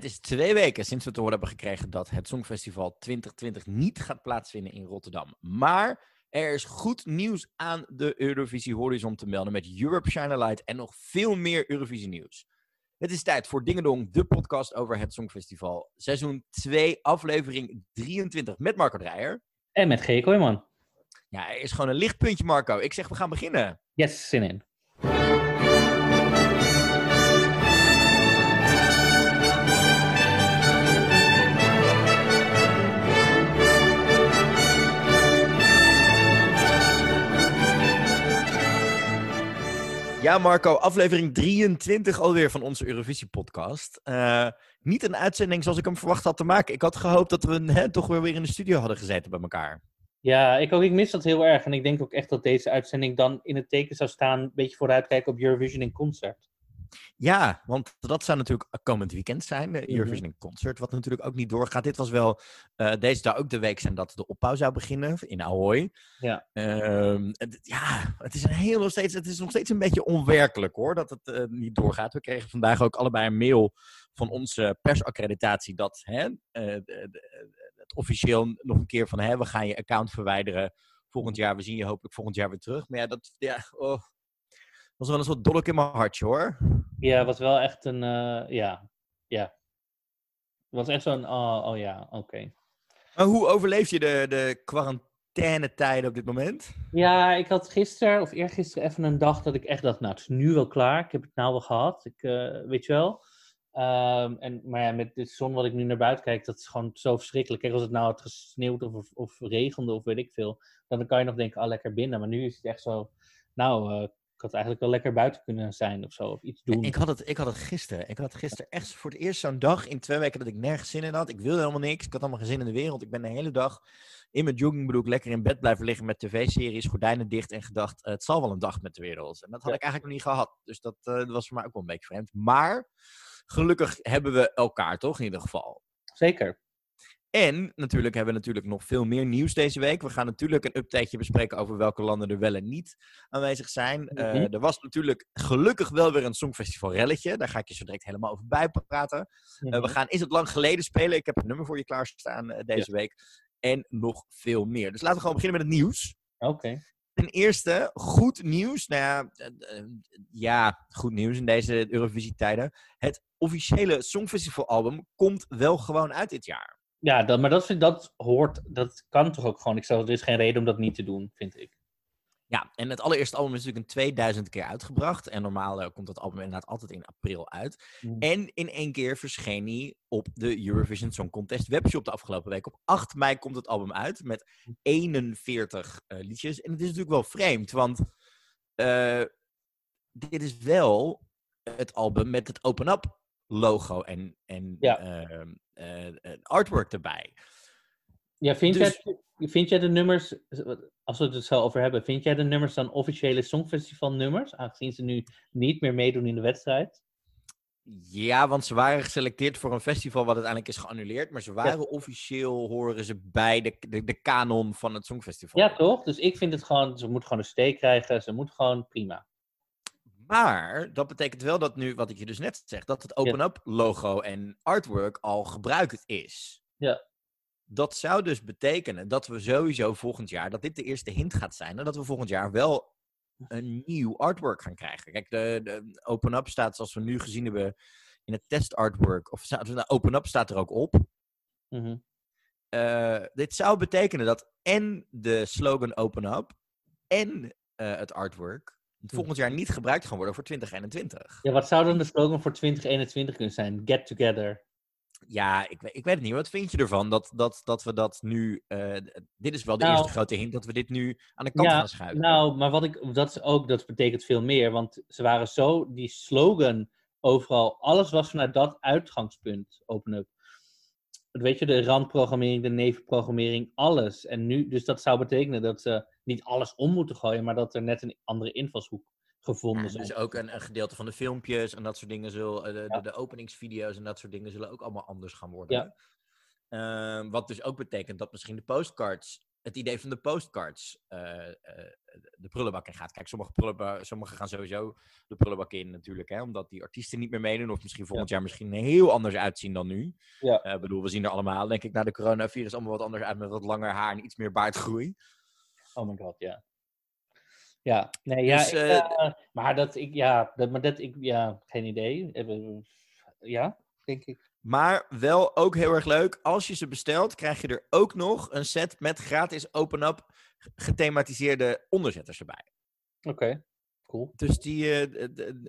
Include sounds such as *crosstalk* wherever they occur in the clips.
Het is twee weken sinds we te horen hebben gekregen dat het Songfestival 2020 niet gaat plaatsvinden in Rotterdam. Maar er is goed nieuws aan de Eurovisie Horizon te melden met Europe Shine a Light en nog veel meer Eurovisie nieuws. Het is tijd voor Dingedong, de podcast over het Songfestival. Seizoen 2, aflevering 23 met Marco Dreyer. En met G. Kooijman. Ja, er is gewoon een lichtpuntje, Marco. Ik zeg, we gaan beginnen. Yes, zin in. Ja, Marco, aflevering 23 alweer van onze Eurovisie-podcast. Eh, niet een uitzending zoals ik hem verwacht had te maken. Ik had gehoopt dat we hè, toch weer weer in de studio hadden gezeten bij elkaar. Ja, ik ook. Ik mis dat heel erg. En ik denk ook echt dat deze uitzending dan in het teken zou staan. Een beetje vooruitkijken op Eurovision in concert. Ja, want dat zou natuurlijk komend weekend zijn, de Eurovision in Concert, wat natuurlijk ook niet doorgaat. Dit was wel, uh, deze zou ook de week zijn dat de opbouw zou beginnen in Ahoy. Ja. Uh, het, ja, het is, een heel, nog steeds, het is nog steeds een beetje onwerkelijk hoor, dat het uh, niet doorgaat. We kregen vandaag ook allebei een mail van onze persaccreditatie dat hè, het officieel nog een keer van hè, we gaan je account verwijderen volgend jaar. We zien je hopelijk volgend jaar weer terug. Maar ja, dat ja, oh, was wel een soort dolk in mijn hartje hoor. Ja, was wel echt een, uh, ja, ja. Het was echt zo'n, oh, oh ja, oké. Okay. Maar hoe overleef je de, de quarantainetijden op dit moment? Ja, ik had gisteren of eergisteren even een dag dat ik echt dacht, nou, het is nu wel klaar. Ik heb het nou wel gehad, ik, uh, weet je wel. Um, en, maar ja, met de zon wat ik nu naar buiten kijk, dat is gewoon zo verschrikkelijk. Kijk, als het nou had gesneeuwd of, of, of regende of weet ik veel, dan kan je nog denken, ah, lekker binnen. Maar nu is het echt zo, nou, uh, ik had eigenlijk wel lekker buiten kunnen zijn of zo, of iets doen. Ik had het, ik had het gisteren. Ik had gisteren echt voor het eerst zo'n dag in twee weken dat ik nergens zin in had. Ik wilde helemaal niks. Ik had allemaal geen zin in de wereld. Ik ben de hele dag in mijn joggingbroek lekker in bed blijven liggen met tv-series, gordijnen dicht en gedacht, uh, het zal wel een dag met de wereld. En dat had ja. ik eigenlijk nog niet gehad. Dus dat, uh, dat was voor mij ook wel een beetje vreemd. Maar gelukkig hebben we elkaar toch in ieder geval. Zeker. En natuurlijk hebben we natuurlijk nog veel meer nieuws deze week. We gaan natuurlijk een updateje bespreken over welke landen er wel en niet aanwezig zijn. Mm -hmm. uh, er was natuurlijk gelukkig wel weer een Songfestival relletje. Daar ga ik je zo direct helemaal over bijpraten. Mm -hmm. uh, we gaan Is het lang geleden spelen. Ik heb een nummer voor je klaarstaan uh, deze ja. week. En nog veel meer. Dus laten we gewoon beginnen met het nieuws. Oké. Okay. Ten eerste, goed nieuws. Nou ja, ja, goed nieuws in deze Eurovisie-tijden. Het officiële Songfestival-album komt wel gewoon uit dit jaar. Ja, dat, maar dat, vind, dat hoort, dat kan toch ook gewoon. Ik zou, er is geen reden om dat niet te doen, vind ik. Ja, en het allereerste album is natuurlijk een 2000 keer uitgebracht. En normaal uh, komt dat album inderdaad altijd in april uit. Mm. En in één keer verscheen hij op de Eurovision Song Contest webshop de afgelopen week. Op 8 mei komt het album uit met 41 uh, liedjes. En het is natuurlijk wel vreemd, want uh, dit is wel het album met het Open Up logo en, en ja. Artwork erbij. Ja, vind, dus... jij, vind jij de nummers, als we het er zo over hebben, vind jij de nummers dan officiële Songfestival nummers, aangezien ze nu niet meer meedoen in de wedstrijd? Ja, want ze waren geselecteerd voor een festival wat uiteindelijk is geannuleerd. Maar ze waren ja. officieel, horen ze bij de, de, de kanon van het Songfestival. Ja, toch? Dus ik vind het gewoon, ze moeten gewoon een steek krijgen. Ze moeten gewoon prima. Maar dat betekent wel dat nu, wat ik je dus net zeg, dat het open-up logo en artwork al gebruikt is. Ja. Dat zou dus betekenen dat we sowieso volgend jaar, dat dit de eerste hint gaat zijn, en dat we volgend jaar wel een nieuw artwork gaan krijgen. Kijk, de, de open-up staat, zoals we nu gezien hebben in het test artwork, of nou, open-up staat er ook op. Mm -hmm. uh, dit zou betekenen dat en de slogan open-up en uh, het artwork volgend jaar niet gebruikt gaan worden voor 2021. Ja, wat zou dan de slogan voor 2021 kunnen zijn? Get together. Ja, ik, ik weet het niet. Wat vind je ervan dat, dat, dat we dat nu. Uh, dit is wel de nou, eerste grote hint dat we dit nu aan de kant ja, gaan schuiven. Nou, maar wat ik. Dat is ook. Dat betekent veel meer. Want ze waren zo. Die slogan overal. Alles was vanuit dat uitgangspunt. Open up. Weet je, de randprogrammering, de nevenprogrammering, alles. En nu, dus dat zou betekenen dat ze niet alles om moeten gooien, maar dat er net een andere invalshoek gevonden is. Dus ook een, een, gedeelte van de filmpjes en dat soort dingen zullen, de, ja. de, de, openingsvideo's en dat soort dingen zullen ook allemaal anders gaan worden. Ja. Uh, wat dus ook betekent dat misschien de postcards het idee van de postcards uh, uh, de prullenbak in gaat. Kijk, sommige, prullenbak, sommige gaan sowieso de prullenbak in natuurlijk, hè, omdat die artiesten niet meer meedoen. Of misschien volgend jaar misschien heel anders uitzien dan nu. Ja. Ik bedoel, we zien er allemaal, denk ik, na de coronavirus allemaal wat anders uit met wat langer haar en iets meer baardgroei. Oh my god, ja. Ja, nee, ja, dus, ik, maar dat ik, ja, dat, maar dat ik, ja, geen idee. Ja, denk ik. Maar wel ook heel erg leuk. Als je ze bestelt, krijg je er ook nog een set met gratis open-up gethematiseerde onderzetters erbij. Oké, cool. Dus, die,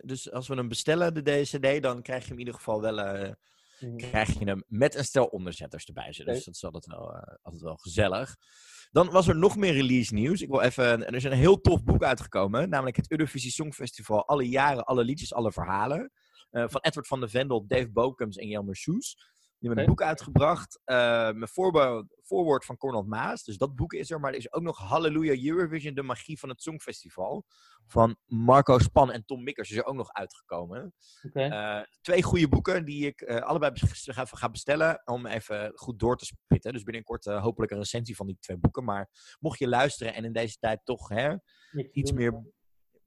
dus als we hem bestellen, de DCD, dan krijg je hem in ieder geval wel, mm. krijg je hem met een stel onderzetters erbij. Dus okay. dat is altijd wel, uh, altijd wel gezellig. Dan was er nog meer release nieuws. Ik wil even, er is een heel tof boek uitgekomen, namelijk het Eurovisie Songfestival. Alle jaren, alle liedjes, alle verhalen. Uh, van Edward van de Vendel, Dave Bokums en Jelmer Soes. Die hebben een boek uitgebracht uh, met voorwoord van Cornel Maas. Dus dat boek is er. Maar er is ook nog Halleluja Eurovision, de magie van het Songfestival. Van Marco Span en Tom Mikkers is er ook nog uitgekomen. Okay. Uh, twee goede boeken die ik uh, allebei ga, bestellen. Om even goed door te spitten. Dus binnenkort hopelijk een recensie van die twee boeken. Maar mocht je luisteren en in deze tijd toch hè, iets meer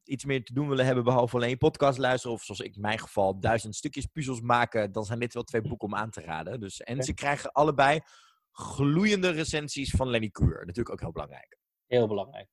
iets meer te doen willen hebben behalve alleen podcast luisteren, of zoals ik in mijn geval duizend stukjes puzzels maken, dan zijn dit wel twee boeken om aan te raden. Dus, en ze krijgen allebei gloeiende recensies van Lenny Kuur. Natuurlijk ook heel belangrijk. Heel belangrijk.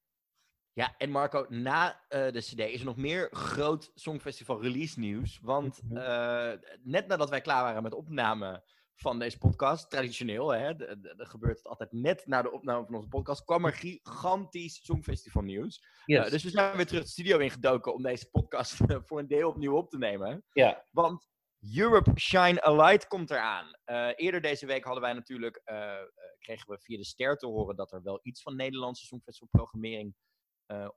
Ja, en Marco, na uh, de CD is er nog meer groot Songfestival release nieuws. Want uh, net nadat wij klaar waren met opname van deze podcast, traditioneel, hè, gebeurt het altijd net na de opname van onze podcast, kwam er gigantisch Songfestival nieuws. Yes. Uh, dus we zijn weer terug de studio ingedoken om deze podcast *laughs* voor een deel opnieuw op te nemen. Ja. Want Europe Shine a Light komt eraan. Uh, eerder deze week hadden wij natuurlijk, uh, kregen we via de ster te horen dat er wel iets van Nederlandse Songfestival programmering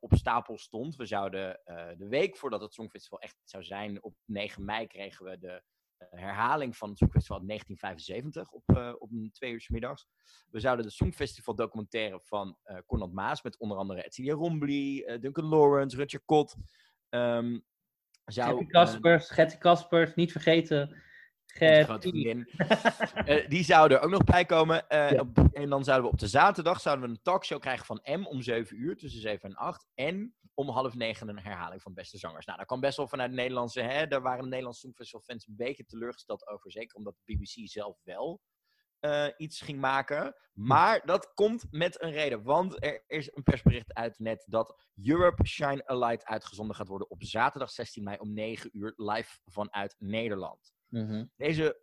op stapel stond. We zouden de week voordat het Songfestival echt zou zijn, op 9 mei kregen we de herhaling van het Songfestival 1975 op, uh, op een twee uur middags. We zouden de Songfestival documentaire van uh, Conrad Maas met onder andere Edcilia Rombly, uh, Duncan Lawrence, Rutger Kot. Um, zou, Getty Kaspers, Getty Kaspers, niet vergeten. uh, *laughs* die zouden er ook nog bij komen. En dan zouden we op de zaterdag zouden we een talkshow krijgen van M om 7 uur, tussen 7 en 8. En om half negen een herhaling van Beste Zangers. Nou, dat kan best wel vanuit de Nederlandse... Hè, daar waren de Nederlandse Songfestival-fans een beetje teleurgesteld over. Zeker omdat de BBC zelf wel uh, iets ging maken. Maar dat komt met een reden. Want er is een persbericht uit net dat Europe Shine a Light uitgezonden gaat worden op zaterdag 16 mei om 9 uur live vanuit Nederland. Mm -hmm. Deze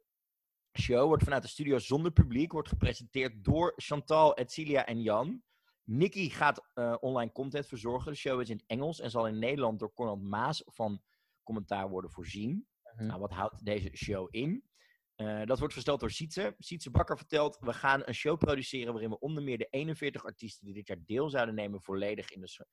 show wordt vanuit de studio zonder publiek, wordt gepresenteerd door Chantal, Edcilia en Jan. Nicky gaat uh, online content verzorgen. De show is in het Engels en zal in Nederland door Conrad Maas van commentaar worden voorzien. Mhm. Nou, wat houdt deze show in? Uh, dat wordt versteld door Sietse. Sietse Bakker vertelt, we gaan een show produceren waarin we onder meer de 41 artiesten die dit jaar deel zouden nemen volledig in de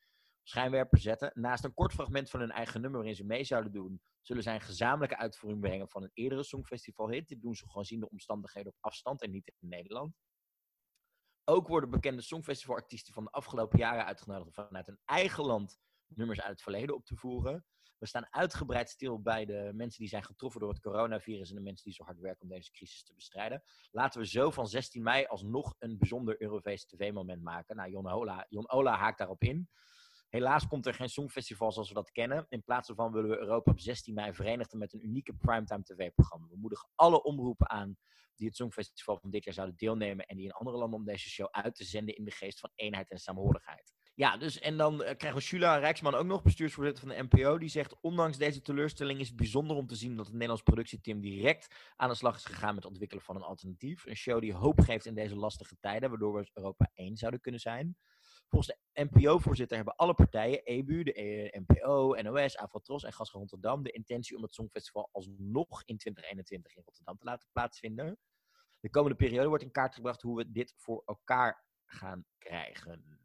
schijnwerper zetten. Naast een kort fragment van hun eigen nummer waarin ze mee zouden doen, zullen zij een gezamenlijke uitvoering brengen van een eerdere Songfestival hit. Dit doen ze gewoon zien de omstandigheden op afstand en niet in Nederland. Ook worden bekende Songfestivalartiesten van de afgelopen jaren uitgenodigd om vanuit hun eigen land nummers uit het verleden op te voeren. We staan uitgebreid stil bij de mensen die zijn getroffen door het coronavirus en de mensen die zo hard werken om deze crisis te bestrijden. Laten we zo van 16 mei alsnog een bijzonder Europees tv-moment maken. Nou, Jon Ola, Jon Ola haakt daarop in. Helaas komt er geen Songfestival zoals we dat kennen. In plaats daarvan willen we Europa op 16 mei verenigen met een unieke primetime tv-programma. We moedigen alle omroepen aan die het Songfestival van dit jaar zouden deelnemen en die in andere landen om deze show uit te zenden in de geest van eenheid en saamhorigheid. Ja, dus en dan uh, krijgen we Shula Rijksman ook nog, bestuursvoorzitter van de NPO. Die zegt, ondanks deze teleurstelling is het bijzonder om te zien dat het Nederlands productieteam direct aan de slag is gegaan met het ontwikkelen van een alternatief. Een show die hoop geeft in deze lastige tijden, waardoor we Europa één zouden kunnen zijn. Volgens de NPO-voorzitter hebben alle partijen, EBU, de e NPO, NOS, Avatros en Gas Rotterdam, de intentie om het Songfestival alsnog in 2021 in Rotterdam te laten plaatsvinden. De komende periode wordt in kaart gebracht hoe we dit voor elkaar gaan krijgen.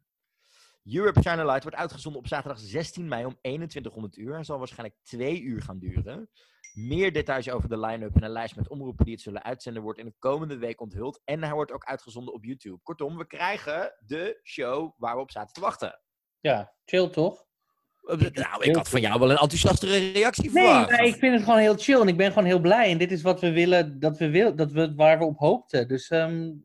Europe China Light wordt uitgezonden op zaterdag 16 mei om 2100 uur. en zal waarschijnlijk twee uur gaan duren. Meer details over de line-up en een lijst met omroepen die het zullen uitzenden wordt in de komende week onthuld. En hij wordt ook uitgezonden op YouTube. Kortom, we krijgen de show waar we op zaten te wachten. Ja, chill toch? Nou, ik had van jou wel een enthousiastere reactie nee, verwacht. Nee, ik vind het gewoon heel chill en ik ben gewoon heel blij. En dit is wat we willen, dat we wil, dat we, waar we op hoopten. Dus, um...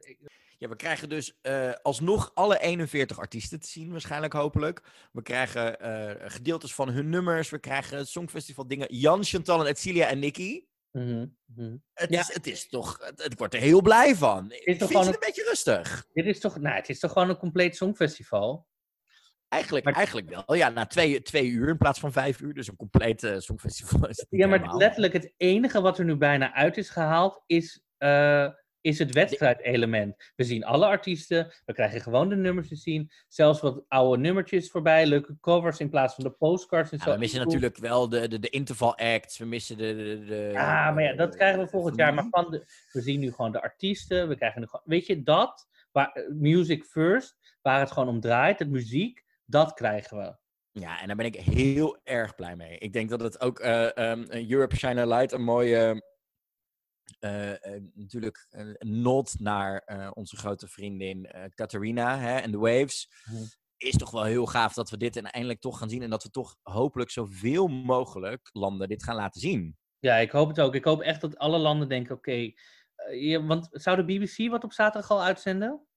Ja, we krijgen dus uh, alsnog alle 41 artiesten te zien, waarschijnlijk hopelijk. We krijgen uh, gedeeltes van hun nummers. We krijgen het Songfestival dingen. Jan, Chantal en Edcilia en Nicky. Mm -hmm. het, ja. is, het is toch, het, het, wordt er heel blij van. Ik vind het een, een beetje rustig. Dit is toch, nou, het is toch gewoon een compleet Songfestival? Eigenlijk, eigenlijk wel. Ja, na twee, twee uur in plaats van vijf uur. Dus een compleet uh, songfestival. ja, maar letterlijk het enige wat er nu bijna uit is gehaald is, uh, is het wedstrijdelement. We zien alle artiesten. We krijgen gewoon de nummers te zien. Zelfs wat oude nummertjes voorbij. Leuke covers in plaats van de postcards en ja, zo. We missen natuurlijk wel de, de, de interval acts. We missen de, de, de... Ja, maar ja, dat krijgen we volgend jaar. Maar van de, we zien nu gewoon de artiesten. We krijgen nu gewoon... Weet je, dat... Waar, eh, music first. Waar het gewoon om draait. Het muziek dat krijgen we. Ja, en daar ben ik heel erg blij mee. Ik denk dat het ook uh, um, Europe Shine Light een mooie, uh, uh, natuurlijk een nod naar onze grote vriendin Catharina hè, en de Waves. Mm. Is toch wel heel gaaf dat we dit eindelijk toch gaan zien. En dat we toch hopelijk zoveel mogelijk landen dit gaan laten zien. Ja, ik hoop het ook. Ik hoop echt dat alle landen denken, oké. Okay, want zou de BBC wat op zaterdag al uitzenden?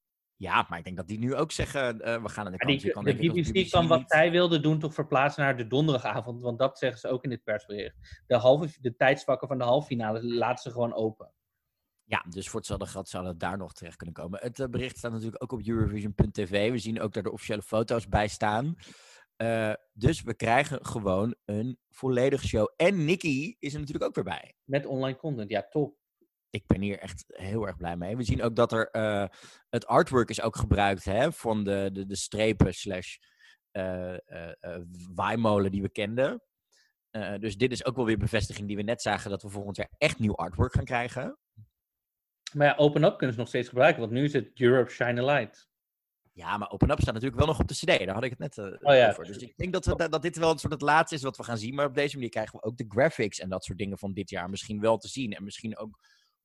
Ja, maar ik denk dat die nu ook zeggen, uh, we gaan aan de kant. Die, de BBC, BBC kan wat zij wilde doen toch verplaatsen naar de donderdagavond, want dat zeggen ze ook in dit persbericht. De, halve, de tijdsvakken van de halve finale laten ze gewoon open. Ja, dus voor hetzelfde geld zou het daar nog terecht kunnen komen. Het uh, bericht staat natuurlijk ook op Eurovision.tv. We zien ook daar de officiële foto's bij staan. Uh, dus we krijgen gewoon een volledige show. En Nicky is er natuurlijk ook weer bij. Met online content, ja, top ik ben hier echt heel erg blij mee. We zien ook dat er uh, het artwork is ook gebruikt hè, van de, de, de strepen slash uh, uh, die we kenden. dus dit is ook wel weer bevestiging die we net zagen dat we volgend jaar echt nieuw artwork gaan krijgen. Maar ja, Open Up kunnen ze nog steeds gebruiken, want nu is het Europe Shine a Light. Ja, maar Open Up staat natuurlijk wel nog op de CD. Daar had ik het net oh, ja. over. Dus ik denk dat, we, dat dit wel een soort het laatste is wat we gaan zien. Maar op deze manier krijgen we ook de graphics en dat soort dingen van dit jaar misschien wel te zien. En misschien ook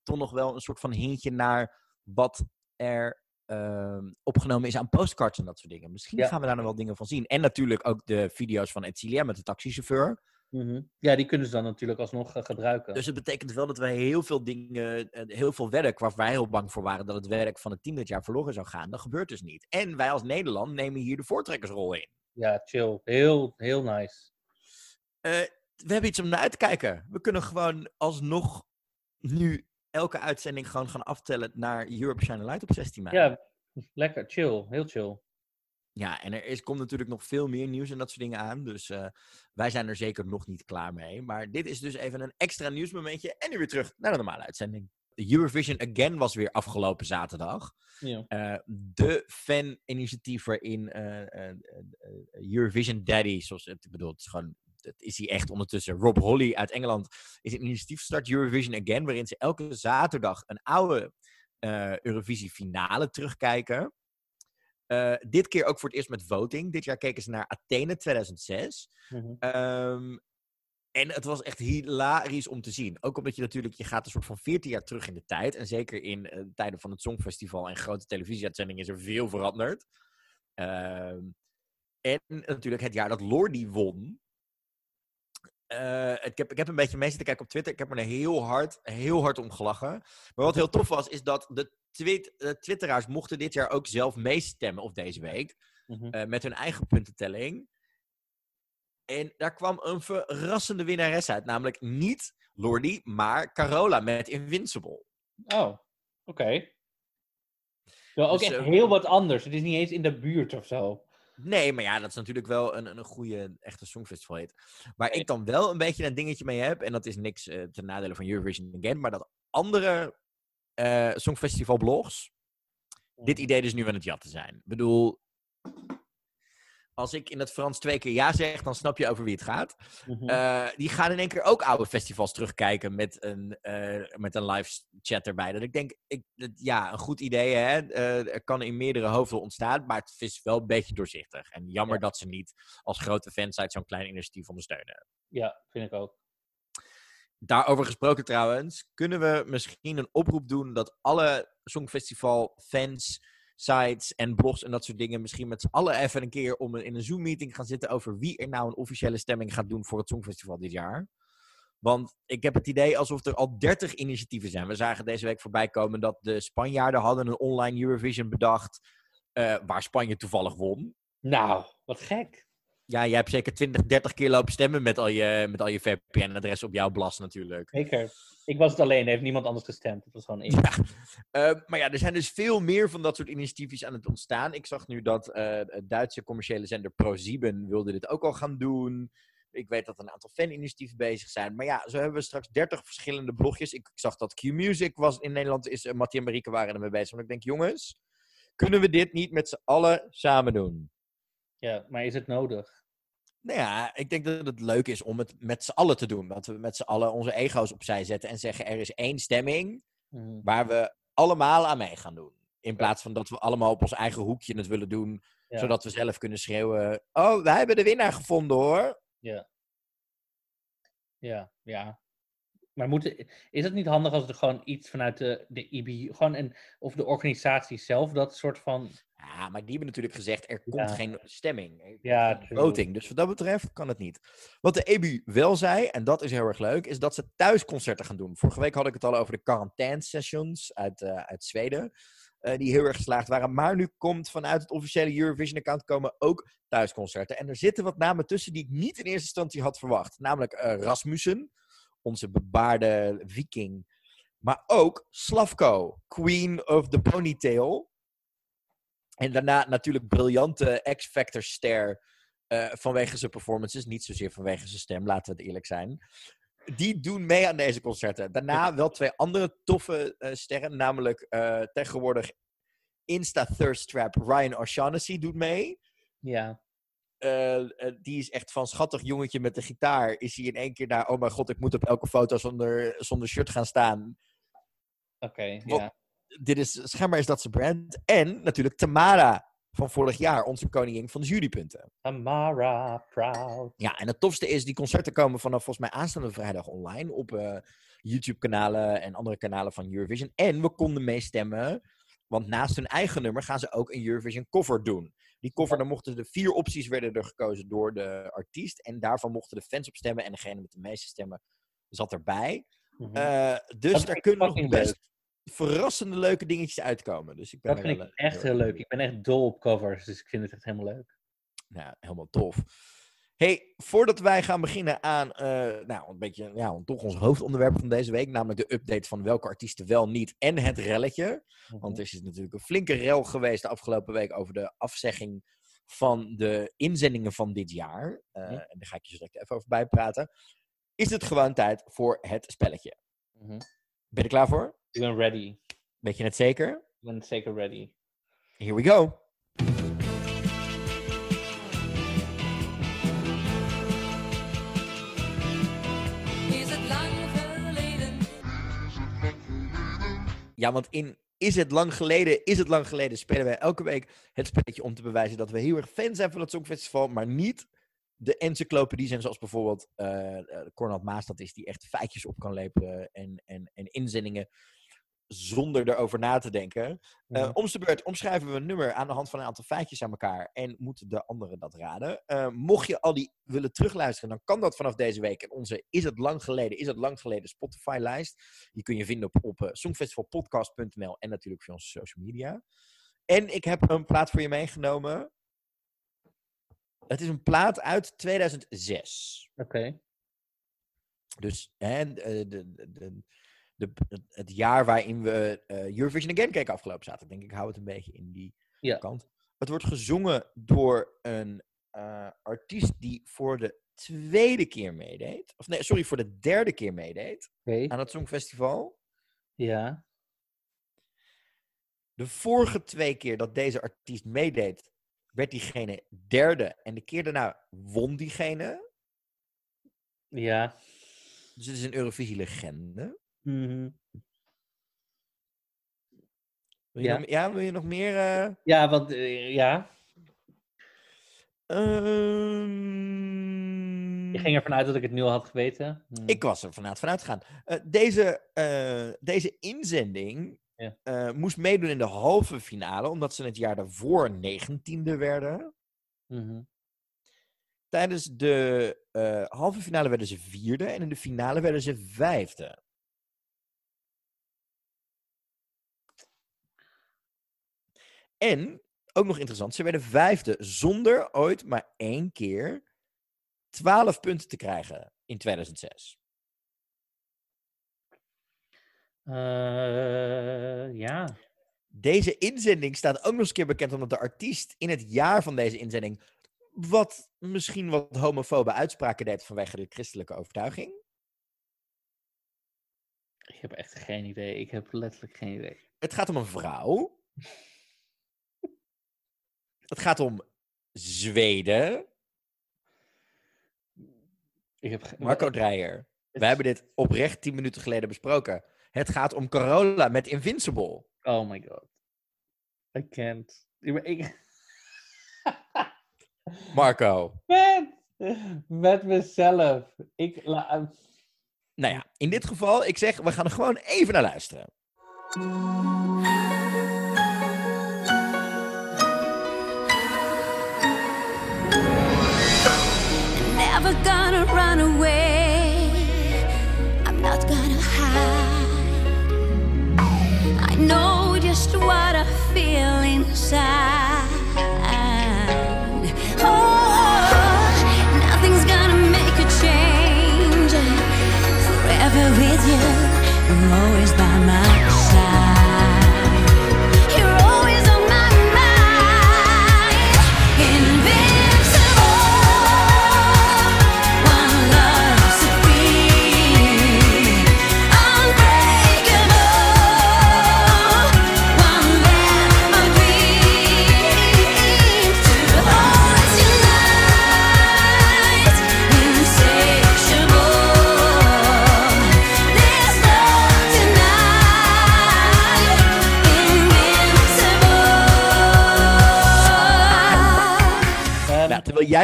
toch nog wel een soort van hintje naar wat er uh, opgenomen is aan postcards en dat soort dingen. Misschien gaan we daar nog wel dingen van zien. En natuurlijk ook de video's van Edcilia met de taxichauffeur. Mm Ja, die kunnen ze dan natuurlijk alsnog uh, gebruiken. Dus het betekent wel dat wij heel veel dingen, uh, heel veel werk, waar wij heel bang voor waren dat het werk van het team dit jaar verloren zou gaan, dat gebeurt dus niet. En wij als Nederland nemen hier de voortrekkersrol in. Ja, chill. Heel, heel nice. Uh, we hebben iets om naar uit te kijken. We kunnen gewoon alsnog nu elke uitzending gewoon gaan aftellen naar Europe Shine Light op 16 mei. Ja, lekker, chill, heel chill. Ja, en er is, komt natuurlijk nog veel meer nieuws en dat soort dingen aan. Dus uh, wij zijn er zeker nog niet klaar mee. Maar dit is dus even een extra nieuwsmomentje. En nu weer terug naar de normale uitzending. Eurovision Again was weer afgelopen zaterdag. Ja. Uh, de fan-initiatief waarin uh, Eurovision Daddy, zoals het bedoelt, is gewoon dat is hij echt ondertussen. Rob Holly uit Engeland is een initiatief Start Eurovision Again, waarin ze elke zaterdag een oude uh, Eurovisie finale terugkijken. Uh, dit keer ook voor het eerst met voting. Dit jaar keken ze naar Athene 2006. Mm -hmm. um, en het was echt hilarisch om te zien. Ook omdat je natuurlijk, je gaat een soort van 14 jaar terug in de tijd. En zeker in uh, tijden van het Songfestival en grote televisieuitzendingen is er veel veranderd. Uh, en natuurlijk het jaar dat Lordi won. Uh, ik, heb, ik heb een beetje mee zitten kijken op Twitter. Ik heb me er heel hard, heel hard om gelachen. Maar wat heel tof was, is dat de twitteraars mochten dit jaar ook zelf meestemmen, of deze week, mm -hmm. uh, met hun eigen puntentelling. En daar kwam een verrassende winnares uit. Namelijk niet Lordi, maar Carola met Invincible. Oh, oké. Okay. Wel ook dus, echt heel wat anders. Het is niet eens in de buurt of zo. Nee, maar ja, dat is natuurlijk wel een, een goede, echte songfestival heet. Waar ik dan wel een beetje een dingetje mee heb, en dat is niks uh, ten nadele van Eurovision Again, maar dat andere uh, songfestival blogs dit idee dus nu aan het jatten zijn. Ik bedoel, als ik in het Frans twee keer ja zeg, dan snap je over wie het gaat. Mm-hmm. Uh, die gaan in één keer ook oude festivals terugkijken met een, uh, met een live chat erbij. Dat ik denk, ik, dat, ja, een goed idee, hè. Uh, er kan in meerdere hoofden ontstaan, maar het is wel een beetje doorzichtig. En jammer ja. dat ze niet als grote fansite zo'n klein initiatief ondersteunen. Ja, vind ik ook. Daarover gesproken trouwens, kunnen we misschien een oproep doen dat alle Songfestival fans sites en blogs en dat soort dingen misschien met z'n allen even een keer om in een Zoom-meeting gaan zitten over wie er nou een officiële stemming gaat doen voor het Songfestival dit jaar. Want ik heb het idee alsof er al 30 initiatieven zijn. We zagen deze week voorbij komen dat de Spanjaarden hadden een online Eurovision bedacht. eh, waar Spanje toevallig won. Nou, wat gek. Ja, jij hebt zeker 20, 30 keer lopen stemmen met al je, met al je VPN-adressen op jouw blas natuurlijk. Zeker. Ik was het alleen, er heeft niemand anders gestemd. Het was gewoon ik. Ja. Eh, maar ja, er zijn dus veel meer van dat soort initiatieven aan het ontstaan. Ik zag nu dat het Duitse commerciële zender ProSieben wilde dit ook al gaan doen. Ik weet dat een aantal faninitiatieven bezig zijn. Maar ja, zo hebben we straks 30 verschillende blogjes. Ik, ik zag dat Q-Music was in Nederland, is uh, Mattie en Marieke waren ermee bezig. Want ik denk, jongens, kunnen we dit niet met z'n allen samen doen? Ja, maar is het nodig? Nou ja, ik denk dat het leuk is om het met z'n allen te doen. Dat we met z'n allen onze ego's opzij zetten en zeggen: er is één stemming Mhm. waar we allemaal aan mee gaan doen. In plaats van dat we allemaal op ons eigen hoekje het willen doen, Ja. zodat we zelf kunnen schreeuwen: Oh, wij hebben de winnaar gevonden hoor. Ja, ja. Maar moet, is het niet handig als er gewoon iets vanuit de, de IB, gewoon een, of de organisatie zelf, dat soort van. Ja, maar die hebben natuurlijk gezegd: er komt Ja. geen stemming. Ja, voting. Dus wat dat betreft kan het niet. Wat de EBU wel zei, en dat is heel erg leuk, is dat ze thuisconcerten gaan doen. Vorige week had ik het al over de quarantaine sessions uit, eh, uit Zweden. eh, die heel erg geslaagd waren. Maar nu komt vanuit het officiële Eurovision-account komen ook thuisconcerten. En er zitten wat namen tussen die ik niet in eerste instantie had verwacht. Namelijk eh, Rasmussen, onze bebaarde viking. Maar ook Slavko, Queen of the Ponytail. En daarna natuurlijk briljante X-Factor-ster eh, vanwege zijn performances. Niet zozeer vanwege zijn stem, laten we het eerlijk zijn. Die doen mee aan deze concerten. Daarna wel twee andere toffe eh, sterren. Namelijk eh, tegenwoordig Insta-thirst trap Ryan O'Shaughnessy doet mee. Ja, Eh, eh, die is echt van schattig jongetje met de gitaar. Is hij in één keer naar, oh mijn god, ik moet op elke foto zonder, zonder shirt gaan staan. oké. Ja. Dit is, schijnbaar is dat zijn brand. En natuurlijk Tamara van vorig jaar, onze koningin van de jurypunten. Tamara, proud. Ja, en het tofste is, die concerten komen vanaf volgens mij aanstaande vrijdag online op eh, YouTube-kanalen en andere kanalen van Eurovision. En we konden meestemmen, want naast hun eigen nummer gaan ze ook een Eurovision cover doen. Die cover, dan mochten de vier opties werden er gekozen door de artiest. En daarvan mochten de fans op stemmen en degene met de meeste stemmen zat erbij. Mhm. Eh, dus Dat daar kunnen nog best verrassende leuke dingetjes uitkomen. Dus ik ben dat er vind ik eh, echt heel leuk. Ik ben echt dol op covers, dus ik vind het echt helemaal leuk. Nou, helemaal tof. Hey, voordat wij gaan beginnen aan, eh, nou, een beetje, ja, toch ons hoofdonderwerp van deze week, namelijk de update van welke artiesten wel niet en het relletje. Mhm. Want er is natuurlijk een flinke rel geweest de afgelopen week over de afzegging van de inzendingen van dit jaar. Eh, Ja. En daar ga ik je zo direct even over bijpraten. Is het gewoon tijd voor het spelletje? Mhm. Ben je er klaar voor? Ik ben ready. Weet je het zeker? Ik ben zeker ready. Here we go. Ja, want in Is het lang geleden, is het lang geleden, spelen wij elke week het spelletje om te bewijzen dat we heel erg fan zijn van het Songfestival, maar niet de encyclopedie zijn zoals bijvoorbeeld eh, Cornel Maas dat is, die echt feitjes op kan leveren en, en, en inzendingen zonder erover na te denken. Eh Mhm. Om de beurt omschrijven we een nummer aan de hand van een aantal feitjes aan elkaar en moeten de anderen dat raden. Eh, mocht je al die willen terugluisteren, dan kan dat vanaf deze week in onze Is het lang geleden, is het lang geleden Spotify-lijst. Die kun je vinden op, op eh, songfestivalpodcast.nl en natuurlijk via onze social media. En ik heb een plaat voor je meegenomen. Het is een plaat uit 2006. Oké. Dus de, de, de, de, het- jaar waarin we eh, Eurovision Again keken afgelopen zaterdag. Denk ik, hou het een beetje in die Ja. kant. Het wordt gezongen door een eh, artiest die voor de tweede keer meedeed. Of nee, sorry, voor de derde keer meedeed aan het Songfestival. Ja. De vorige twee keer dat deze artiest meedeed, werd diegene derde. En de keer daarna won diegene. Ja. Dus het is een Eurovisie-legende. Mhm. Wil Ja. nog, ja, wil je nog meer? eh, Ja, want eh, ja. Ehm, Je ging ervan uit dat ik het nu al had geweten. Hm. Ik was er vanuit vanuit gegaan. Eh, deze, deze inzending Ja. moest meedoen in de halve finale, omdat ze het jaar daarvoor negentiende werden. Mhm. Tijdens de halve finale werden ze vierde en in de finale werden ze vijfde. En, ook nog interessant, ze werden vijfde zonder ooit maar één keer 12 punten te krijgen in 2006. Eh, ja. Deze inzending staat ook nog eens een keer bekend omdat de artiest in het jaar van deze inzending wat misschien wat homofobe uitspraken deed vanwege de christelijke overtuiging. Ik heb echt geen idee. Ik heb letterlijk geen idee. Het gaat om een vrouw. Het gaat om Zweden. Ik heb Marco Dreyer. We hebben dit oprecht 10 minuten geleden besproken. Het gaat om Corolla met Invincible. Oh my god. I can't. Ik. *laughs* Marco. met, met mezelf. Ik la... Nou ja, in dit geval, ik zeg, we gaan er gewoon even naar luisteren. Never gonna run away. I'm not gonna hide. I know just what I feel inside. Oh, nothing's gonna make a change. Forever with you, I'm always by my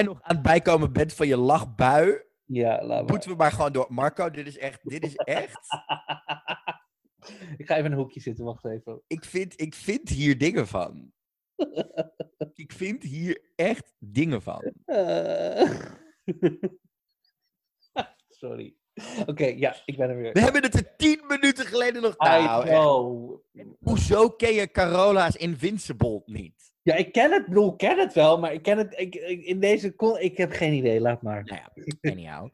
nog aan het bijkomen bent van je lachbui, Ja, laat moeten we maar gewoon door. Marco, dit is echt, dit is echt. *laughs* ik ga even in een hoekje zitten, wacht even. Ik vind, ik vind hier dingen van. *laughs* Ik vind hier echt dingen van. *laughs* Sorry. Oké, ja, ik ben er weer. We hebben het er tien minuten geleden nog. Nou, hoezo ken je Carola's Invincible niet? Ja, ik ken het, bedoel, ik ken het wel, maar ik ken het ik, ik- in deze kon, ik heb geen idee, laat maar. Nou ja, anyhow.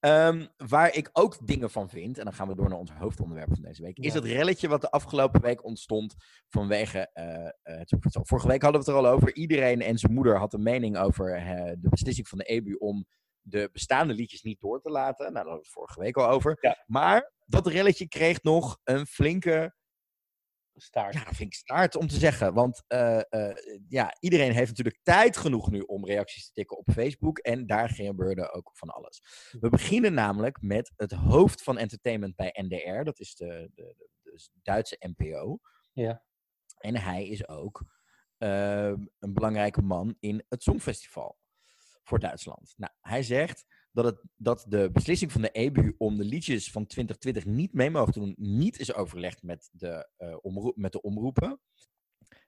Ehm, waar ik ook dingen van vind, en dan gaan we door naar ons hoofdonderwerp van deze week, is het relletje wat de afgelopen week ontstond vanwege het Songfestival. Vorige week hadden we het er al over. Iedereen en zijn moeder had een mening over eh, de beslissing van de EBU om de bestaande liedjes niet door te laten. Nou, daar hadden we het vorige week al over. Ja. Maar dat relletje kreeg nog een flinke Staart. ja, vind ik staart om te zeggen. Want eh, eh, ja, iedereen heeft natuurlijk tijd genoeg nu om reacties te tikken op Facebook. En daar gebeurde ook van alles. We beginnen namelijk met het hoofd van entertainment bij NDR. Dat is de, de, de, de Duitse NPO. Ja. En hij is ook ehm, een belangrijke man in het Songfestival voor Duitsland. Nou, hij zegt dat, dat de beslissing van de EBU om de liedjes van 2020 niet mee mogen doen, niet is overlegd met de, eh, omroep, met de omroepen.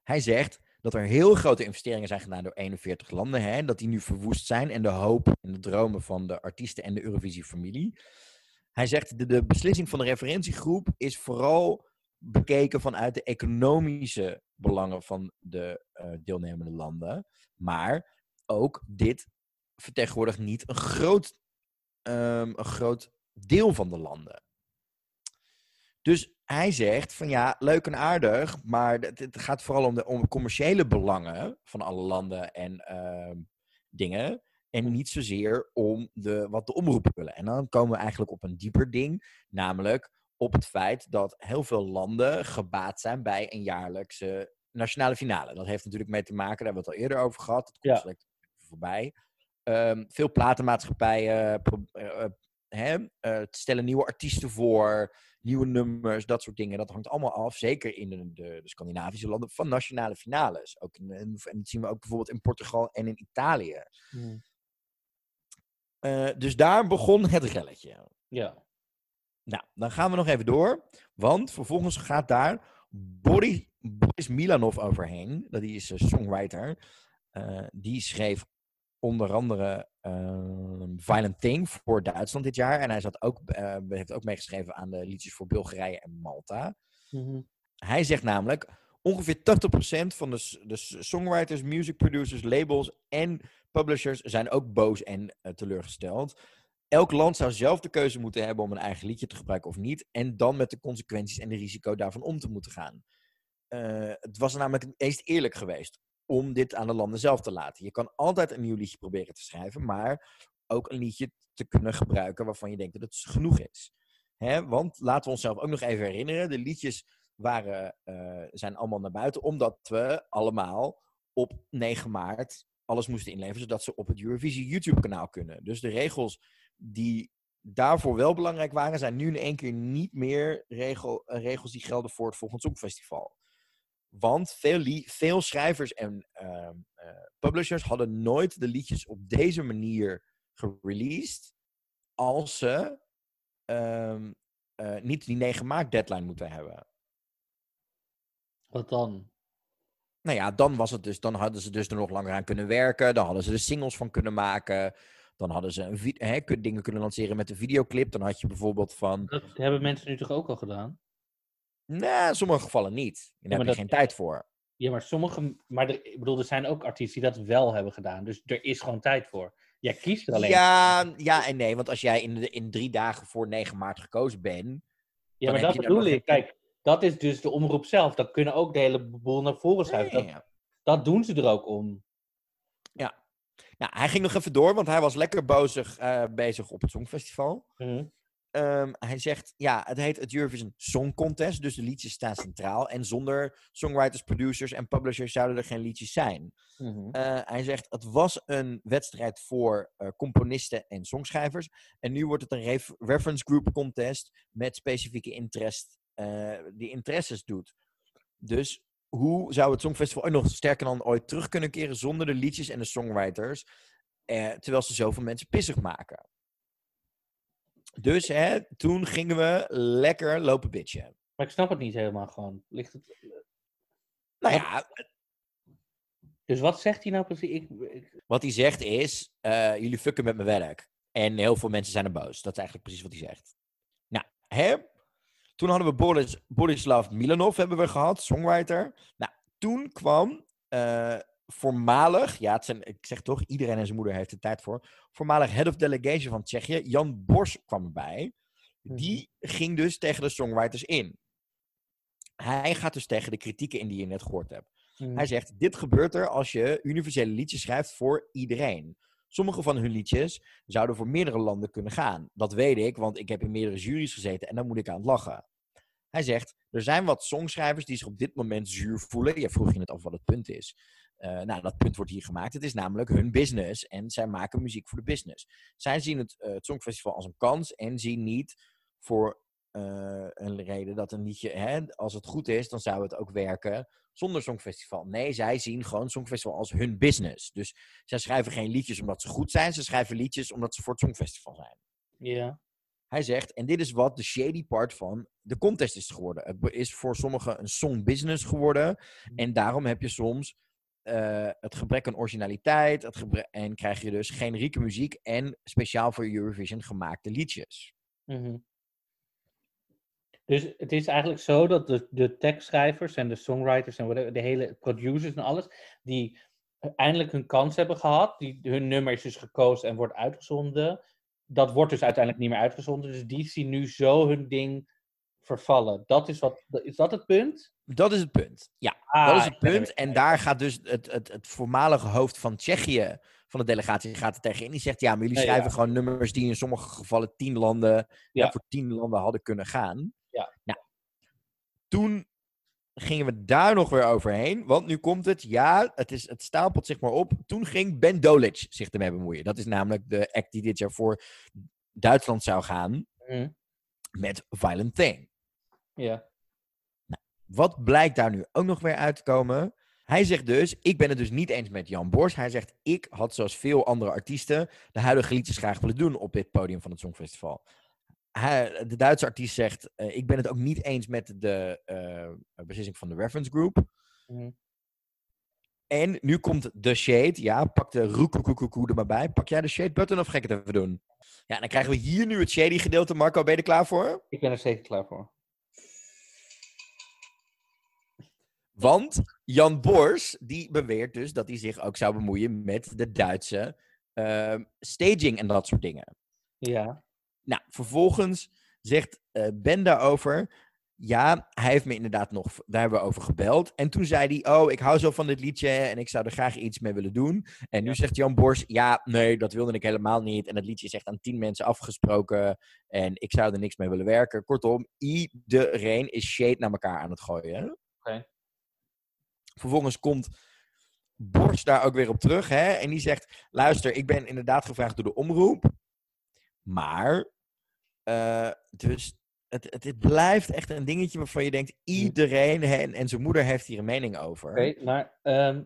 Hij zegt dat er heel grote investeringen zijn gedaan door 41 landen, hè, dat die nu verwoest zijn en de hoop en de dromen van de artiesten en de Eurovisie-familie. Hij zegt de, de beslissing van de referentiegroep is vooral bekeken vanuit de economische belangen van de eh, deelnemende landen. Maar ook dit vertegenwoordigt niet een groot, ehm, een groot deel van de landen. Dus hij zegt van ja, leuk en aardig, maar het, gaat vooral om de om commerciële belangen van alle landen en ehm, dingen. En niet zozeer om de, wat de omroepen willen. En dan komen we eigenlijk op een dieper ding, namelijk op het feit dat heel veel landen gebaat zijn bij een jaarlijkse nationale finale. Dat heeft natuurlijk mee te maken, daar hebben we het al eerder over gehad. Dat komt Ja. voorbij. Ehm, veel platenmaatschappijen eh, eh, hè, eh, stellen nieuwe artiesten voor, nieuwe nummers, dat soort dingen. Dat hangt allemaal af, zeker in de, de, de Scandinavische landen, van nationale finales. Ook in, en dat zien we ook bijvoorbeeld in Portugal en in Italië. Hmm. Dus daar begon het relletje. Ja. Nou, dan gaan we nog even door. Want vervolgens gaat daar Boris, Boris Milanov overheen. Dat is een songwriter. Die schreef onder andere ehm, Violent Thing voor Duitsland dit jaar. En hij zat ook, eh, heeft ook meegeschreven aan de liedjes voor Bulgarije en Malta. Mhm. Hij zegt namelijk, ongeveer 80% van de, de songwriters, music producers, labels en publishers zijn ook boos en eh, teleurgesteld. Elk land zou zelf de keuze moeten hebben om een eigen liedje te gebruiken of niet. En dan met de consequenties en de risico daarvan om te moeten gaan. Eh, het was namelijk het eerlijk geweest om dit aan de landen zelf te laten. Je kan altijd een nieuw liedje proberen te schrijven, maar ook een liedje te kunnen gebruiken waarvan je denkt dat het genoeg is. Hè? Want laten we onszelf ook nog even herinneren, de liedjes waren, eh, zijn allemaal naar buiten, omdat we allemaal op 9 maart alles moesten inleveren, zodat ze op het Eurovisie YouTube-kanaal kunnen. Dus de regels die daarvoor wel belangrijk waren, zijn nu in één keer niet meer eh, regels die gelden voor het volgende Songfestival. Want veel, veel schrijvers en ehm, eh, publishers hadden nooit de liedjes op deze manier gereleased als ze ehm, eh, niet die 9 maart deadline moeten hebben. Wat dan? Nou ja, dan was het dus, dan hadden ze dus er nog langer aan kunnen werken. Dan hadden ze er singles van kunnen maken. Dan hadden ze een hè, dingen kunnen lanceren met een videoclip. Dan had je bijvoorbeeld van. Dat hebben mensen nu toch ook al gedaan? Nee, in sommige gevallen niet. Daar maar heb je geen tijd voor. Ja, maar sommige. Maar er, ik bedoel, er zijn ook artiesten die dat wel hebben gedaan. Dus er is gewoon tijd voor. Jij kiest er alleen. Ja, ja en nee, want als jij in, de, in drie dagen voor 9 maart gekozen bent. Ja, maar dat bedoel ik. Kijk, dat is dus de omroep zelf. Dat kunnen ook de hele boel naar voren schuiven. Dat, Ja. dat doen ze er ook om. Nou, hij ging nog even door, want hij was lekker bozig eh, bezig op het Songfestival. Mhm. Ehm, hij zegt, ja, het heet het Eurovision Song Contest, dus de liedjes staan centraal. En zonder songwriters, producers en publishers zouden er geen liedjes zijn. Mhm. Eh, hij zegt, het was een wedstrijd voor eh, componisten en songschrijvers. En nu wordt het een ref- reference group contest met specifieke interest, eh, die interesses doet. Dus hoe zou het Songfestival ook nog sterker dan ooit terug kunnen keren zonder de liedjes en de songwriters, terwijl ze zoveel mensen pissig maken? Dus hè, toen gingen we lekker lopen bitchen. Maar ik snap het niet helemaal gewoon. Ligt het... Nou Wat- ja, Dus wat zegt hij nou precies? Ik, ik- Wat hij zegt is, eh, jullie fucken met mijn werk. En heel veel mensen zijn er boos. Dat is eigenlijk precies wat hij zegt. Nou, hè? Toen hadden we Boris, Borislav Milanov hebben we gehad, songwriter. Nou, toen kwam eh, voormalig, ja, het zijn, ik zeg toch, iedereen en zijn moeder heeft er tijd voor. Voormalig head of delegation van Tsjechië, Jan Bors kwam erbij. Die ging dus tegen de songwriters in. Hij gaat dus tegen de kritieken in die je net gehoord hebt. Mhm. Hij zegt: Dit gebeurt er als je universele liedjes schrijft voor iedereen. Sommige van hun liedjes zouden voor meerdere landen kunnen gaan. Dat weet ik, want ik heb in meerdere juries gezeten en dan moet ik aan het lachen. Hij zegt: Er zijn wat songschrijvers die zich op dit moment zuur voelen. Je vroeg je net af wat het punt is. Eh, nou, dat punt wordt hier gemaakt. Het is namelijk hun business en zij maken muziek voor de business. Zij zien het, eh, het Songfestival als een kans en zien niet voor eh, een reden dat een liedje, hè, als het goed is, dan zou het ook werken zonder Songfestival. Nee, zij zien gewoon Songfestival als hun business. Dus zij schrijven geen liedjes omdat ze goed zijn, ze schrijven liedjes omdat ze voor het Songfestival zijn. Ja. Hij zegt, en dit is wat de shady part van de contest is geworden. Het is voor sommigen een song business geworden. En daarom heb je soms eh, het gebrek aan originaliteit. Het gebre- en krijg je dus generieke muziek en speciaal voor Eurovision gemaakte liedjes. Mhm. Dus het is eigenlijk zo dat de, tekstschrijvers en de songwriters en de hele producers en alles, die eindelijk hun kans hebben gehad, die, hun nummer is dus gekozen en wordt uitgezonden, dat wordt dus uiteindelijk niet meer uitgezonden. Dus die zien nu zo hun ding vervallen. Dat is, wat, is dat het punt? Dat is het punt. Ja, Ah, dat is het punt. En daar gaat dus het, het, het voormalige hoofd van Tsjechië, van de delegatie, gaat er tegenin. Die zegt, ja, maar jullie Nee, ja. schrijven gewoon nummers die in sommige gevallen tien landen, ja. Voor tien landen hadden kunnen gaan. Ja. Nou, toen gingen we daar nog weer overheen. Want nu komt het, ja, het, is, het stapelt zich maar op. Toen ging Ben Dolic zich ermee bemoeien. Dat is namelijk de act die dit jaar voor Duitsland zou gaan Mhm. met Violent Thing. Ja. Wat blijkt daar nu ook nog weer uit te komen? Hij zegt dus, ik ben het dus niet eens met Jan Bors. Hij zegt, ik had zoals veel andere artiesten de huidige liedjes graag willen doen op dit podium van het Songfestival. Hij, de Duitse artiest zegt, eh, ik ben het ook niet eens met de eh, beslissing van de reference group. Mhm. En nu komt de shade. Ja, pak de roekoekoekoe er maar bij. Pak jij de shade button of ga ik het even doen? Ja, dan krijgen we hier nu het shady gedeelte. Marco, ben je er klaar voor? Ik ben er zeker klaar voor. Want Jan Bors, die beweert dus dat hij zich ook zou bemoeien met de Duitse ehm, staging en dat soort dingen. Ja. Nou, vervolgens zegt eh, Ben daarover. Ja, hij heeft me inderdaad nog. Daar hebben we over gebeld. En toen zei hij: Oh, ik hou zo van dit liedje en ik zou er graag iets mee willen doen. En nu Ja. zegt Jan Bors: Ja, nee, dat wilde ik helemaal niet. En dat liedje is echt aan tien mensen afgesproken. En ik zou er niks mee willen werken. Kortom, iedereen is shade naar elkaar aan het gooien. Oké. Vervolgens komt Bors daar ook weer op terug. Hè? En die zegt: Luister, ik ben inderdaad gevraagd door de omroep. Maar. eh, dus het, het, het blijft echt een dingetje waarvan je denkt: iedereen hè, en, en zijn moeder heeft hier een mening over. Oké, maar ehm,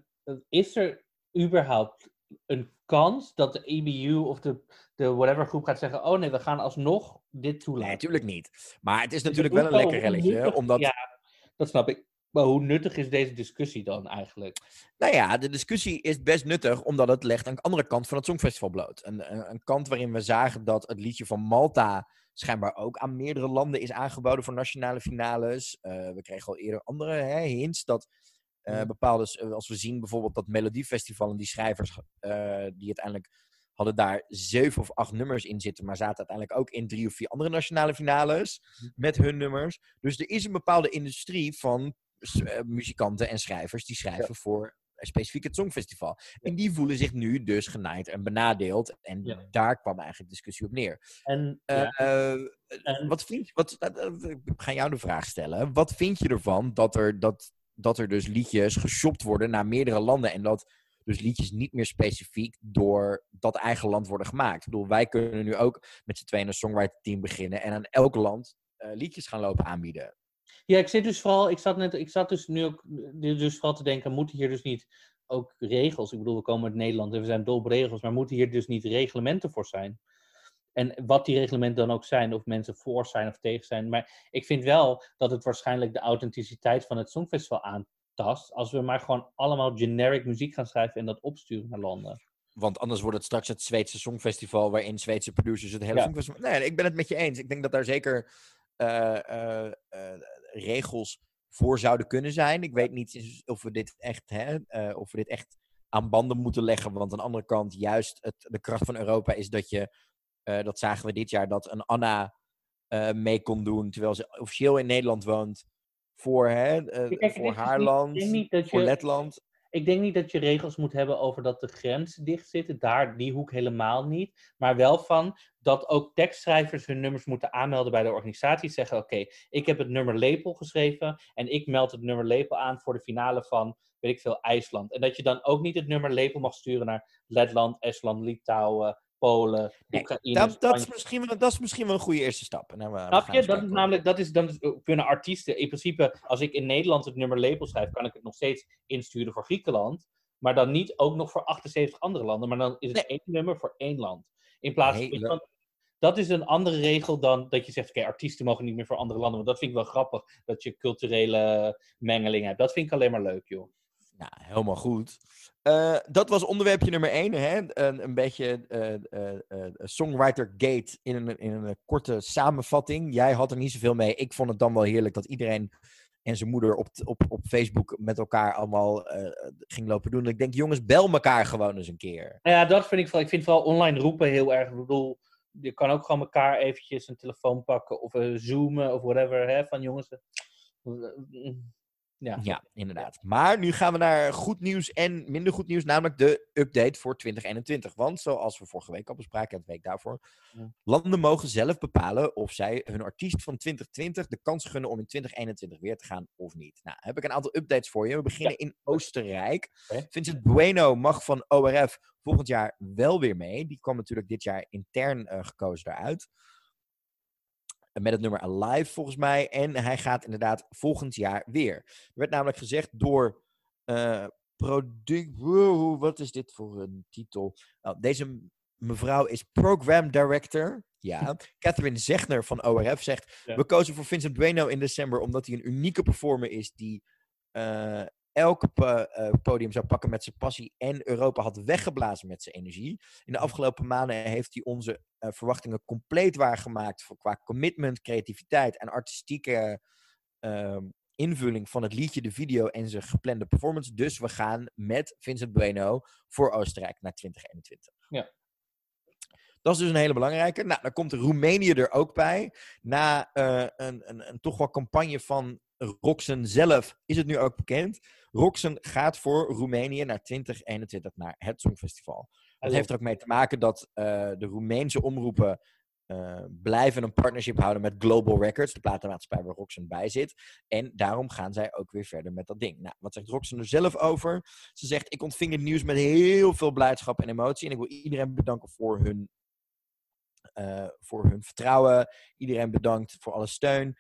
is er überhaupt een kans dat de EBU of de, de whatever groep gaat zeggen: Oh nee, we gaan alsnog dit Nee, toelaten? natuurlijk niet. Maar het is Dus natuurlijk wel een lekker relletje. Omdat, Ja, dat snap ik. Maar hoe nuttig is deze discussie dan eigenlijk? nou ja, de discussie is best nuttig, omdat het legt een andere kant van het Songfestival bloot. Een, een, een kant waarin we zagen dat het liedje van Malta schijnbaar ook aan meerdere landen is aangeboden voor nationale finales. Eh, we kregen al eerder andere hè, hints dat eh, Ja. bepaalde, s- als we zien bijvoorbeeld dat Melodiefestival en die schrijvers eh, die uiteindelijk hadden daar zeven of acht nummers in zitten, maar zaten uiteindelijk ook in drie of vier andere nationale finales met hun nummers. Dus er is een bepaalde industrie van eh, muzikanten en schrijvers die schrijven voor eh, specifiek het Songfestival. En die voelen zich nu dus genaaid en benadeeld. En Ja. daar kwam eigenlijk de discussie op neer. En, Eh, ja, eh, en- wat vind je, wat, eh, eh, ik ga jou de vraag stellen. Wat vind je ervan dat er, dat, dat er dus liedjes geshopt worden naar meerdere landen en dat dus liedjes niet meer specifiek door dat eigen land worden gemaakt? Ik bedoel, wij kunnen nu ook met z'n tweeën een songwriter team beginnen en aan elk land eh, liedjes gaan lopen aanbieden. Ja, ik zit dus vooral, ik zat, net, ik zat dus nu ook dus vooral te denken, moeten hier dus niet ook regels? Ik bedoel, we komen uit Nederland en we zijn dol op regels, maar moeten hier dus niet reglementen voor zijn? En wat die reglementen dan ook zijn, of mensen voor zijn of tegen zijn. Maar ik vind wel dat het waarschijnlijk de authenticiteit van het Songfestival aantast. Als we maar gewoon allemaal generic muziek gaan schrijven en dat opsturen naar landen. Want anders wordt het straks het Zweedse Songfestival, waarin Zweedse producers het hele Ja. Songfestival... Nee, ik ben het met je eens. Ik denk dat daar zeker eh, eh, eh, regels voor zouden kunnen zijn. Ik weet niet of we dit echt, hè, eh, of we dit echt aan banden moeten leggen. Want aan de andere kant, juist het, de kracht van Europa is dat je, eh, dat zagen we dit jaar, dat een Anna eh, mee kon doen, terwijl ze officieel in Nederland woont, voor, hè, Kijk, voor haar land, niet voor je- Letland. Ik denk niet dat je regels moet hebben over dat de grenzen dicht zitten. Daar, die hoek helemaal niet. Maar wel van dat ook tekstschrijvers hun nummers moeten aanmelden bij de organisatie. Zeggen, oké, ik heb het nummer Lepel geschreven. En ik meld het nummer Lepel aan voor de finale van, weet ik veel, IJsland. En dat je dan ook niet het nummer Lepel mag sturen naar Letland, Estland, Litouwen, Polen, Nee, Oekraïne, Dat, dat, is misschien wel, dat is misschien wel een goede eerste stap. En dan, we- we Snap gaan je? eens Dat is namelijk, dat is, dan kunnen artiesten, in principe, als ik in Nederland het nummer label schrijf, kan ik het nog steeds insturen voor Griekenland. Maar dan niet ook nog voor 78 andere landen. Maar dan is het één nummer voor één land. In plaats dat- wel, dat is een andere regel dan dat je zegt, oké, artiesten mogen niet meer voor andere landen. Want dat vind ik wel grappig, dat je culturele mengeling hebt. Dat vind ik alleen maar leuk, joh. Nou, helemaal goed. Eh, dat was onderwerpje nummer 1. Hè? Een, een beetje eh eh, Songwriter Gate in een, in een korte samenvatting. Jij had er niet zoveel mee. Ik vond het dan wel heerlijk dat iedereen en zijn moeder op, op, op Facebook met elkaar allemaal ging lopen doen. Ik denk, jongens, bel elkaar gewoon eens een keer. Ja, dat vind ik vooral. Ik vind vooral online roepen heel erg. Ik bedoel, je kan ook gewoon elkaar eventjes een telefoon pakken of zoomen of whatever. Hè, van jongens. Ja. Ja, inderdaad. Maar nu gaan we naar goed nieuws en minder goed nieuws, namelijk de update voor 2021. Want zoals we vorige week al bespraken, het week daarvoor, Ja. landen mogen zelf bepalen of zij hun artiest van 2020 de kans gunnen om in 2021 weer te gaan of niet. Nou, heb ik een aantal updates voor je. We beginnen in Oostenrijk. Oké. Vincent Bueno mag van ORF volgend jaar wel weer mee. Die kwam natuurlijk dit jaar intern eh, gekozen daaruit. Met het nummer Alive volgens mij. En hij gaat inderdaad volgend jaar weer. Er werd namelijk gezegd door eh product... Wow, wat is dit voor een titel? Nou, deze mevrouw is Program Director. Ja. *laughs* Catherine Zegner van ORF zegt... Ja. We kozen voor Vincent Bueno in december omdat hij een unieke performer is die... eh, elke eh, podium zou pakken met zijn passie en Europa had weggeblazen met zijn energie. In de afgelopen maanden heeft hij onze eh, verwachtingen compleet waargemaakt voor, qua commitment, creativiteit en artistieke ehm, invulling van het liedje, de video en zijn geplande performance. Dus we gaan met Vincent Bueno voor Oostenrijk naar 2021. Ja. Dat is dus een hele belangrijke. Nou, dan komt Roemenië er ook bij. Na eh, een, een, een toch wel campagne van Roxen zelf is het nu ook bekend. Roxen gaat voor Roemenië naar 2021 naar het Songfestival. Dat heeft er ook mee te maken dat eh, de Roemeense omroepen eh, blijven een partnership houden met Global Records, de platenmaatschappij waar Roxen bij zit. En daarom gaan zij ook weer verder met dat ding. Nou, wat zegt Roxen er zelf over? Ze zegt, ik ontving het nieuws met heel veel blijdschap en emotie. En ik wil iedereen bedanken voor hun, eh, voor hun vertrouwen. Iedereen bedankt voor alle steun.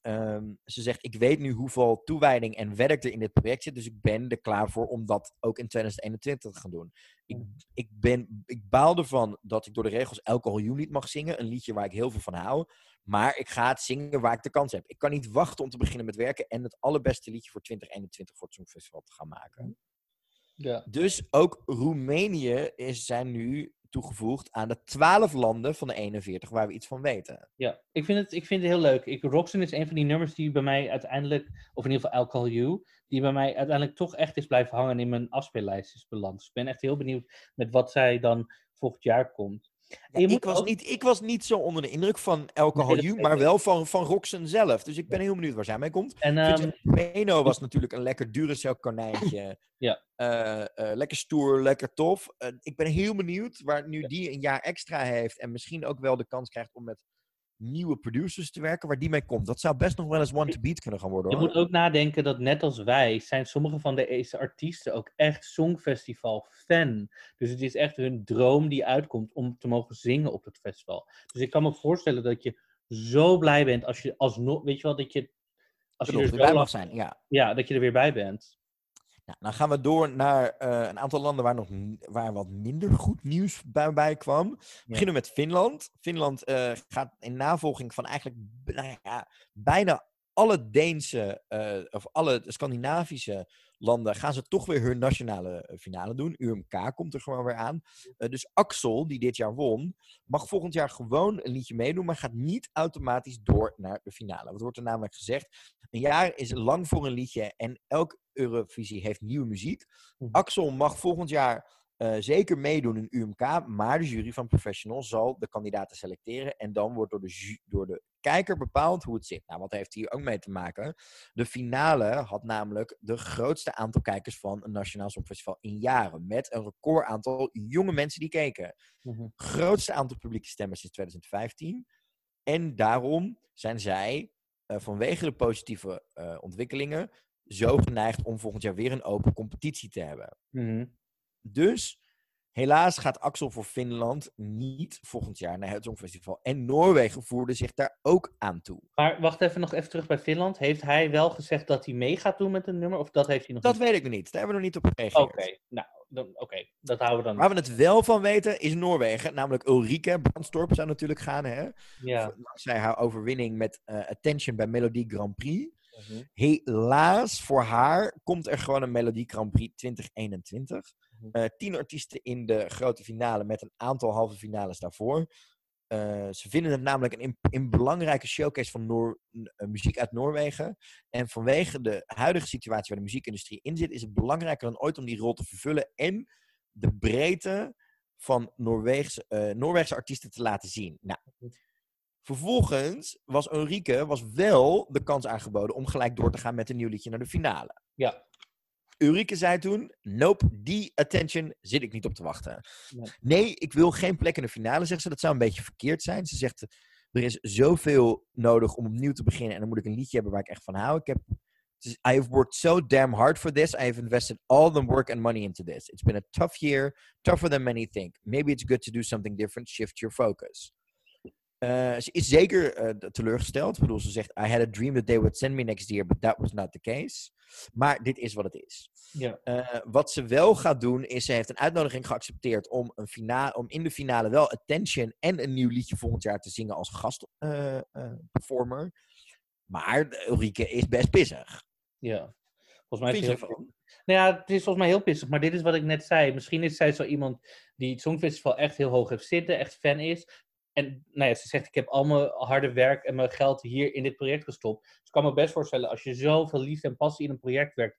Ehm, ze zegt, ik weet nu hoeveel toewijding en werk er in dit project zit. Dus ik ben er klaar voor om dat ook in 2021 te gaan doen. Ik, ik, ben, ik baal ervan dat ik door de regels Alcohol niet mag zingen. Een liedje waar ik heel veel van hou. Maar ik ga het zingen waar ik de kans heb. Ik kan niet wachten om te beginnen met werken. En het allerbeste liedje voor 2021 voor het Songfestival te gaan maken. Ja. Dus ook Roemenië is, zijn nu toegevoegd aan de 12 landen van de 41 waar we iets van weten. Ja, ik vind het, ik vind het heel leuk. Ik, Roxen is een van die nummers die bij mij uiteindelijk, of in ieder geval Alcohol You, die bij mij uiteindelijk toch echt is blijven hangen in mijn afspeellijst is beland. Dus ik ben echt heel benieuwd met wat zij dan volgend jaar komt. Ik, was ook- niet, ik was niet zo onder de indruk van Alcohol Nee, maar ik. wel van, van Roxen zelf. Dus ik ben heel benieuwd waar zij mee komt. En, ehm, Vincent Bueno was natuurlijk een lekker Duracell konijntje. *laughs* Ja. Eh, eh, lekker stoer, lekker tof. Eh, ik ben heel benieuwd waar nu die een jaar extra heeft en misschien ook wel de kans krijgt om met nieuwe producers te werken, waar die mee komt. Dat zou best nog wel eens one to beat kunnen gaan worden. je moet ook nadenken dat net als wij, zijn sommige van deze artiesten ook echt Songfestival fan. Dus het is echt hun droom die uitkomt om te mogen zingen op het festival. Dus ik kan me voorstellen dat je zo blij bent als je alsnog, weet je wel, dat je, als je er erbij zo mag zijn, ja. ja, dat je er weer bij bent. Nou, dan gaan we door naar eh, een aantal landen waar, nog, waar wat minder goed nieuws bij, bij kwam. We beginnen met Finland. Finland eh, gaat in navolging van eigenlijk nou ja, bijna alle Deense eh, of alle Scandinavische landen gaan ze toch weer hun nationale eh, finale doen. UMK komt er gewoon weer aan. Eh, dus Axel, die dit jaar won, mag volgend jaar gewoon een liedje meedoen, maar gaat niet automatisch door naar de finale. Wat wordt er namelijk gezegd? Een jaar is lang voor een liedje en elk Eurovisie heeft nieuwe muziek. Mhm. Axel mag volgend jaar zeker meedoen in UMK, maar de jury van Professionals zal de kandidaten selecteren en dan wordt door de, door de kijker bepaald hoe het zit. Nou, wat heeft hier ook mee te maken? De finale had namelijk de grootste aantal kijkers van een Nationaal Songfestival in jaren, met een record aantal jonge mensen die keken. Mhm. Grootste aantal publieke stemmen sinds 2015. En daarom zijn zij eh, vanwege de positieve eh, ontwikkelingen zo geneigd om volgend jaar weer een open competitie te hebben. Mhm. Dus helaas gaat Axel voor Finland niet volgend jaar naar het Songfestival. En Noorwegen voerde zich daar ook aan toe. Maar wacht even nog even terug bij Finland. Heeft hij wel gezegd dat hij mee gaat doen met een nummer? Of dat heeft hij nog Dat niet? weet ik nog niet. Daar hebben we nog niet op Oké, gereageerd. nou, dan, oké, dat houden we dan. Waar we het wel van weten is Noorwegen. Namelijk Ulrike Brandstorp zou natuurlijk gaan. Hè? Ja. Dankzij haar overwinning met eh, Attention bij Melodie Grand Prix. Mhm. Helaas voor haar komt er gewoon een Melodie Grand Prix 2021. Mhm. Eh, tien artiesten in de grote finale met een aantal halve finales daarvoor. Eh, ze vinden het namelijk een, belangrijke showcase van Noor- eh, muziek uit Noorwegen. En vanwege de huidige situatie waar de muziekindustrie in zit, is het belangrijker dan ooit om die rol te vervullen. En de breedte van Noorweegse, Noorwegse artiesten te laten zien. Nou, vervolgens was Ulrike was wel de kans aangeboden om gelijk door te gaan met een nieuw liedje naar de finale. Ja. Ulrike zei toen: Nope, die attention zit ik niet op te wachten. Nee. Nee, ik wil geen plek in de finale, zegt ze. Dat zou een beetje verkeerd zijn. Ze zegt: Er is zoveel nodig om opnieuw te beginnen. En dan moet ik een liedje hebben waar ik echt van hou. Ik heb. I have worked so damn hard for this. I have invested all the work and money into this. It's been a tough year, tougher than many think. Maybe it's good to do something different. Shift your focus. Eh, ze is zeker eh, teleurgesteld. Ik bedoel, ze zegt: I had a dream that they would send me next year, but that was not the case. Maar dit is wat het is. Ja. Eh, wat ze wel gaat doen, is ze heeft een uitnodiging geaccepteerd om, een om in de finale wel Attention en een nieuw liedje volgend jaar te zingen als gastperformer. maar Ulrike is best pissig. Ja. Volgens mij is heel ervan? Nou ja, het is volgens mij heel pissig, maar dit is wat ik net zei. Misschien is zij zo iemand die het Songfestival echt heel hoog heeft zitten, echt fan is. En nou ja, ze zegt, ik heb al mijn harde werk en mijn geld hier in dit project gestopt. Dus ik kan me best voorstellen, als je zoveel liefde en passie in een project werkt,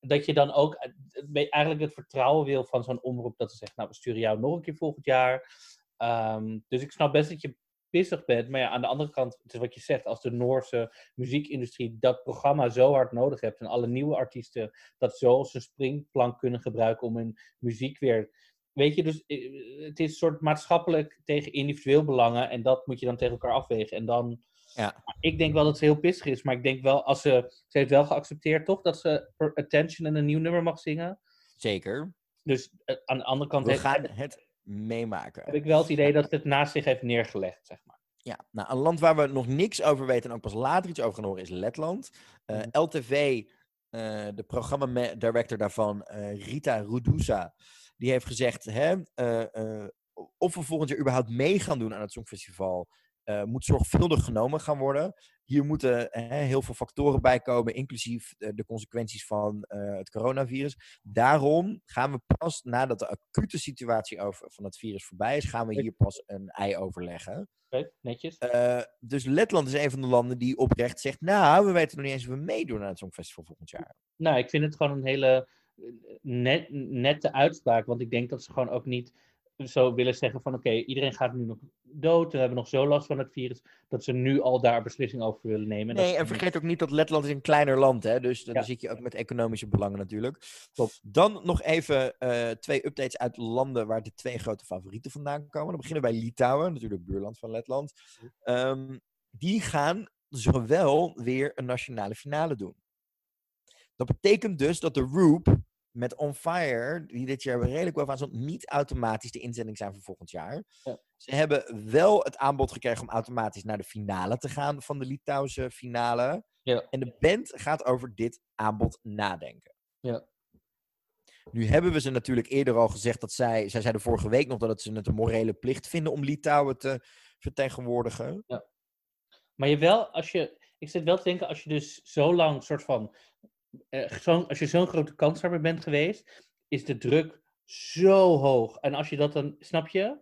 dat je dan ook eh, eigenlijk het vertrouwen wil van zo'n omroep, dat ze zegt, nou, we sturen jou nog een keer volgend jaar. Ehm, dus ik snap best dat je pissig bent, maar ja, aan de andere kant, het is wat je zegt, als de Noorse muziekindustrie dat programma zo hard nodig hebt en alle nieuwe artiesten dat zo als een springplank kunnen gebruiken om hun muziek weer. Weet je, dus eh, het is een soort maatschappelijk tegen individueel belangen en dat moet je dan tegen elkaar afwegen. En dan, Ja. ik denk wel dat ze heel pissig is, maar ik denk wel, als ze, ze heeft wel geaccepteerd toch, dat ze Attention en een nieuw nummer mag zingen. Zeker. Dus eh, aan de andere kant We heeft, gaan het meemaken. heb ik wel het idee dat ze het naast zich heeft neergelegd, zeg maar. Ja, nou, een land waar we nog niks over weten en ook pas later iets over gaan horen is Letland. Eh, Mhm. LTV, eh, de programma-director daarvan, eh, Rita Rudusa, die heeft gezegd: hè, eh, eh, of we volgend jaar überhaupt mee gaan doen aan het Songfestival, eh, moet zorgvuldig genomen gaan worden. Hier moeten hè, heel veel factoren bij komen, inclusief de consequenties van het coronavirus. Daarom gaan we pas nadat de acute situatie over, van het virus voorbij is, gaan we hier pas een ei overleggen. Oké, netjes. Dus Letland is een van de landen die oprecht zegt: Nou, we weten nog niet eens of we meedoen aan het Songfestival volgend jaar. Nou, ik vind het gewoon een hele eh, net, nette uitspraak. Want ik denk dat ze gewoon ook niet zo willen zeggen van... oké, iedereen gaat nu nog dood. en We hebben nog zo last van het virus... dat ze nu al daar beslissing over willen nemen. Nee, en vergeet ook niet dat Letland is een kleiner land, hè? Dus dan Ja. zit je ook met economische belangen natuurlijk. Klopt. Dan nog even eh, twee updates uit landen waar de twee grote favorieten vandaan komen. Dan beginnen we bij Litouwen, natuurlijk buurland van Letland. Ehm, die gaan zowel weer een nationale finale doen. Dat betekent dus dat de Roop met On Fire, die dit jaar redelijk wel van stond, niet automatisch de inzending zijn voor volgend jaar. Ja. Ze hebben wel het aanbod gekregen om automatisch naar de finale te gaan van de Litouwse finale. Ja. En de band gaat over dit aanbod nadenken. Ja. Nu hebben we ze natuurlijk eerder al gezegd dat zij, zij zeiden vorige week nog dat ze het een morele plicht vinden om Litouwen te vertegenwoordigen. Maar je wel, als je... Ik zit wel te denken, als je dus zo lang soort van... eh, als je zo'n grote kanshebber bent geweest... is de druk zo hoog. En als je dat dan... Snap je?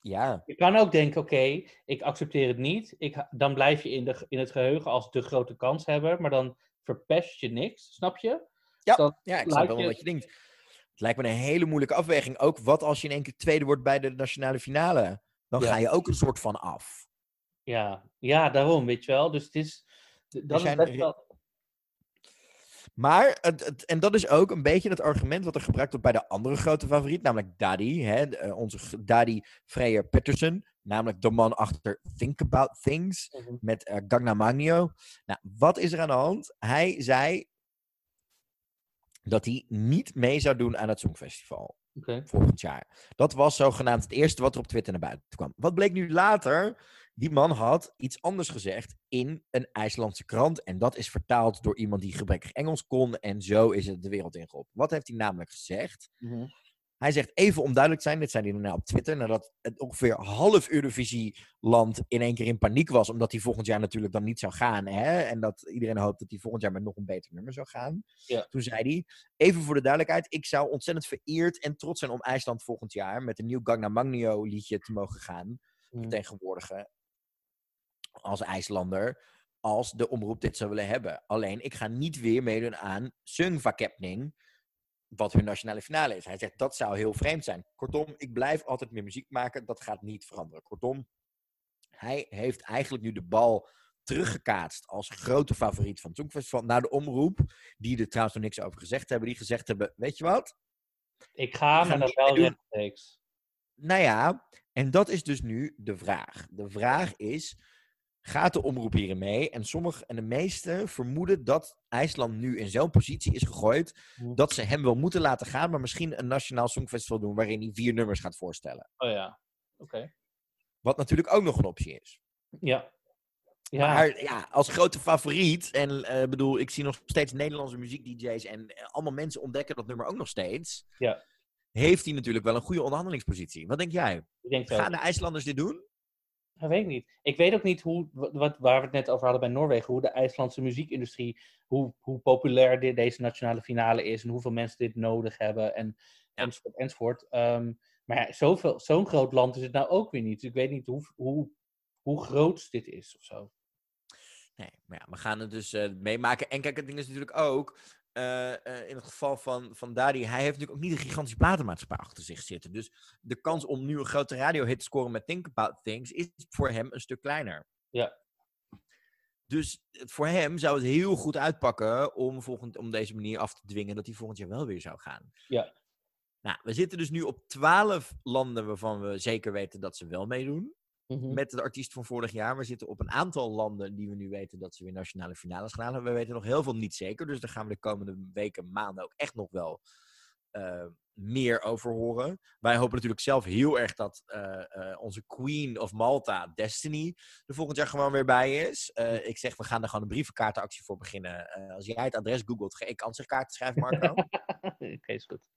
Ja, Je kan ook denken, oké, ik accepteer het niet. Ik, dan blijf je in, de, in het geheugen als de grote kanshebber, maar dan verpest je niks, snap je? ja, Dat ja ik snap wel je- wat je denkt. Het lijkt me een hele moeilijke afweging. Ook wat als je in één keer tweede wordt bij de nationale finale? Dan Ja. ga je ook een soort van af. Ja, ja, daarom, weet je wel. Dus het is, dat is best wel... Maar, het, het- en dat is ook een beetje het argument wat er gebruikt wordt bij de andere grote favoriet, namelijk Daddy, hè, eh, onze Daddy Freya Pettersen, namelijk de man achter Think About Things Mhm. met Magno. Nou, wat is er aan de hand? Hij zei dat hij niet mee zou doen aan het Songfestival volgend jaar. Dat was zogenaamd het eerste wat er op Twitter naar buiten kwam. Wat bleek nu later? Die man had iets anders gezegd in een IJslandse krant. En dat is vertaald door iemand die gebrekkig Engels kon. En zo is het de wereld ingeholpen. Wat heeft hij namelijk gezegd? Mhm. Hij zegt even om duidelijk te zijn, dit zei hij daarna op Twitter, nadat het ongeveer half Eurovisie-land in één keer in paniek was, omdat hij volgend jaar natuurlijk dan niet zou gaan. Hè? En dat iedereen hoopt dat hij volgend jaar met nog een beter nummer zou gaan. Ja. Toen zei hij, even voor de duidelijkheid, ik zou ontzettend vereerd en trots zijn om IJsland volgend jaar met een nieuw Gangnam Magno liedje te mogen gaan Mhm. vertegenwoordigen als IJslander, als de omroep dit zou willen hebben. Alleen, ik ga niet weer meedoen aan Sungvakepning, wat hun nationale finale is. Hij zegt, dat zou heel vreemd zijn. Kortom, ik blijf altijd meer muziek maken, dat gaat niet veranderen. Kortom, hij heeft eigenlijk nu de bal teruggekaatst als grote favoriet van het Songfestival naar de omroep, die er trouwens nog niks over gezegd hebben, die gezegd hebben, weet je wat? Ik ga, maar niet wel rechtstreeks. Nou ja, en dat is dus nu de vraag. De vraag is, gaat de omroep hierin mee? En sommige en de meesten vermoeden dat IJsland nu in zo'n positie is gegooid dat ze hem wel moeten laten gaan, maar misschien een nationaal songfestival doen waarin hij vier nummers gaat voorstellen. Oh ja, oké. Wat natuurlijk ook nog een optie is. Ja. Ja, Maar ja, als grote favoriet, en eh, bedoel, ik zie nog steeds Nederlandse muziek-DJ's en eh, allemaal mensen ontdekken dat nummer ook nog steeds. Dat weet ik niet. Ik weet ook niet hoe, wat, waar we het net over hadden bij Noorwegen, hoe de IJslandse muziekindustrie, hoe, hoe populair dit, deze nationale finale is en hoeveel mensen dit nodig hebben en, Ja. enzovoort. enzovoort. Ehm, maar ja, zoveel, zo'n groot land is het nou ook weer niet. Dus ik weet niet hoe, hoe, hoe groot dit is of zo. Nee, maar ja, we gaan het dus eh, meemaken. En kijk, het ding is natuurlijk ook, eh, eh, in het geval van, van Daddy, hij heeft natuurlijk ook niet een gigantische platenmaatschappij achter zich zitten. Dus de kans om nu een grote radiohit te scoren met Think About Things is voor hem een stuk kleiner. Ja. Dus voor hem zou het heel goed uitpakken om, volgend, om deze manier af te dwingen dat hij volgend jaar wel weer zou gaan. Ja. Nou, we zitten dus nu op twaalf landen waarvan we zeker weten dat ze wel meedoen Mhm. met de artiest van vorig jaar. We zitten op een aantal landen die we nu weten dat ze weer nationale finales gaan halen. We weten nog heel veel niet zeker. Dus daar gaan we de komende weken, maanden ook echt nog wel eh, meer over horen. Wij hopen natuurlijk zelf heel erg dat eh, eh, onze Queen of Malta, Destiny, er volgend jaar gewoon weer bij is. Ik zeg, we gaan er gewoon een brievenkaartenactie voor beginnen. Als jij het adres googelt, ga ik ansichtkaarten schrijven, Marco. *laughs* Oké, is goed.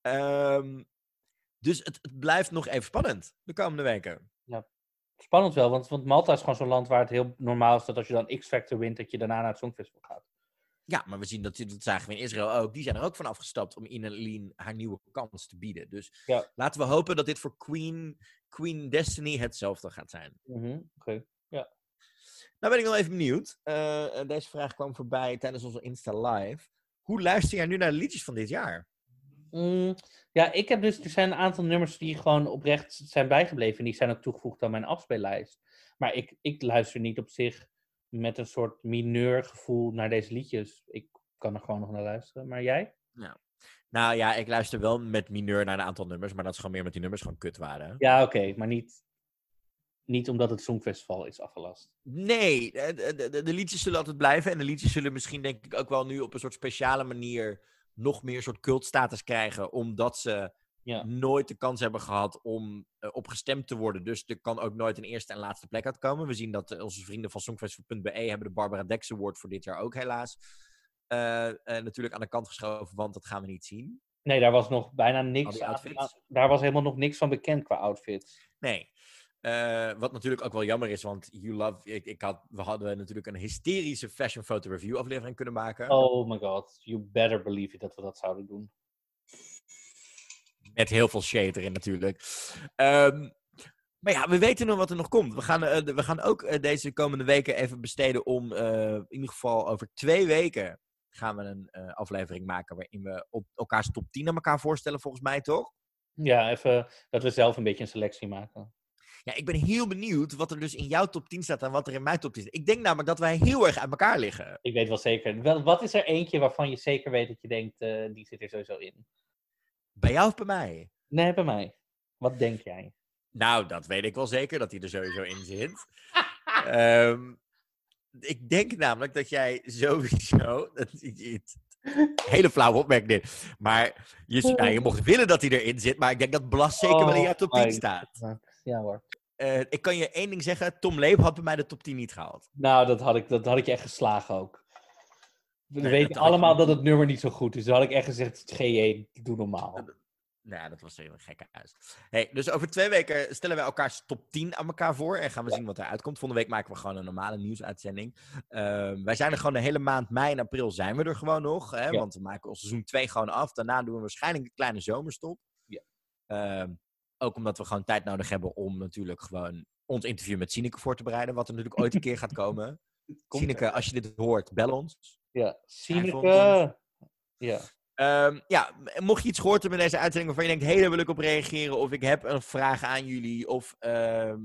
Ehm, dus het, het blijft nog even spannend de komende weken. Spannend wel, want, want Malta is gewoon zo'n land waar het heel normaal is dat als je dan X-Factor wint, dat je daarna naar het Songfestival gaat. Ja, maar we zien dat, dat zagen we in Israël ook. Die zijn er ook van afgestapt om Ina Leen haar nieuwe kans te bieden. Dus Ja. laten we hopen dat dit voor Queen, Queen Destiny hetzelfde gaat zijn. Mhm, Oké. Nou ben ik wel even benieuwd. Eh, eh, deze vraag kwam voorbij tijdens onze Insta Live. Hoe luister jij nu naar de liedjes van dit jaar? Mm, ja, ik heb dus, er zijn een aantal nummers die gewoon oprecht zijn bijgebleven. En die zijn ook toegevoegd aan mijn afspeellijst. Maar ik, ik luister niet op zich met een soort mineurgevoel naar deze liedjes. Ik kan er gewoon nog naar luisteren. Maar jij? Nou ja, ik luister wel met mineur naar een aantal nummers. Maar dat is gewoon meer met die nummers gewoon kut waren. Ja, oké. maar niet, niet omdat het Songfestival is afgelast. Nee, eh, de, de- de liedjes zullen altijd blijven. En de liedjes zullen misschien denk ik ook wel nu op een soort speciale manier nog meer soort cultstatus krijgen. Omdat ze Ja. nooit de kans hebben gehad om eh, op gestemd te worden. Dus er kan ook nooit een eerste en laatste plek uitkomen. We zien dat eh, onze vrienden van Songfestival.be hebben de Barbara Dex Award voor dit jaar ook helaas. eh, natuurlijk aan de kant geschoven, want dat gaan we niet zien. Nee, daar was nog bijna niks aan- Daar was helemaal nog niks van bekend qua outfits. Nee. Eh, wat natuurlijk ook wel jammer is, want You Love, ik, ik had, we hadden natuurlijk een hysterische fashion photo review aflevering kunnen maken. Oh my god. You better believe it dat we dat zouden doen. Met heel veel shade erin natuurlijk. Ehm, maar ja, we weten nog wat er nog komt. We gaan, eh, we gaan ook eh, deze komende weken even besteden om, in ieder geval over twee weken, gaan we een aflevering maken waarin we op elkaars top 10 aan elkaar voorstellen, volgens mij toch? Ja, even dat we zelf een beetje een selectie maken. Ja, ik ben heel benieuwd wat er dus in jouw top 10 staat en wat er in mijn top 10 staat. Ik denk namelijk dat wij heel erg uit elkaar liggen. Ik weet wel zeker. Wel, wat is er eentje waarvan je zeker weet dat je denkt, eh, die zit er sowieso in? Bij jou of bij mij? Nee, bij mij. Wat denk jij? Nou, dat weet ik wel zeker, dat hij er sowieso in zit. *laughs* Ehm, ik denk namelijk dat jij sowieso... *laughs* Dat, hele flauwe opmerking dit. Maar je, nou, *laughs* je mocht willen dat hij erin zit, maar ik denk dat Blas zeker wel in jouw top 10 my staat. Ja hoor. Eh, ik kan je één ding zeggen, Tom Leep had bij mij de top 10 niet gehaald. Nou, dat had ik, dat had ik je echt geslagen ook. We Nee, weten je allemaal dat het nummer niet zo goed is. Dan had ik echt gezegd, GJ, doe normaal. Nou, dat was een gekke huis. Hey, dus over twee weken stellen wij elkaars top 10 aan elkaar voor. En gaan we zien wat eruit komt. Volgende week maken we gewoon een normale nieuwsuitzending. Ehm, wij zijn er gewoon de hele maand mei en april zijn we er gewoon nog. Hè, Ja. Want we maken ons seizoen 2 gewoon af. Daarna doen we waarschijnlijk een kleine zomerstop. Ja. Ehm, ook omdat we gewoon tijd nodig hebben om natuurlijk gewoon ons interview met Sineke voor te bereiden. Wat er natuurlijk ooit een keer gaat *laughs* komen. Komt Sineke, als je dit hoort, bel ons. Ja, Sineke. Ja. Ehm, ja, mocht je iets gehoord hebben in deze uitzending waarvan je denkt, hé, daar wil ik op reageren, of ik heb een vraag aan jullie, of ehm,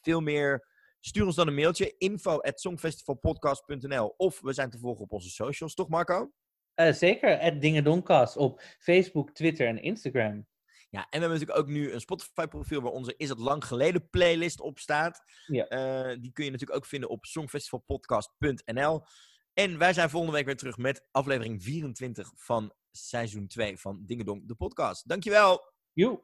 veel meer, stuur ons dan een mailtje, info at songfestivalpodcast.nl, of we zijn te volgen op onze socials, toch Marco? Eh, zeker, het Dingedonkast op Facebook, Twitter en Instagram. Ja, en we hebben natuurlijk ook nu een Spotify-profiel waar onze Is het Lang Geleden playlist op staat. Ja. Eh, die kun je natuurlijk ook vinden op songfestivalpodcast.nl. En wij zijn volgende week weer terug met aflevering 24 van seizoen 2 van Dingedong, de podcast. Dankjewel! Joe.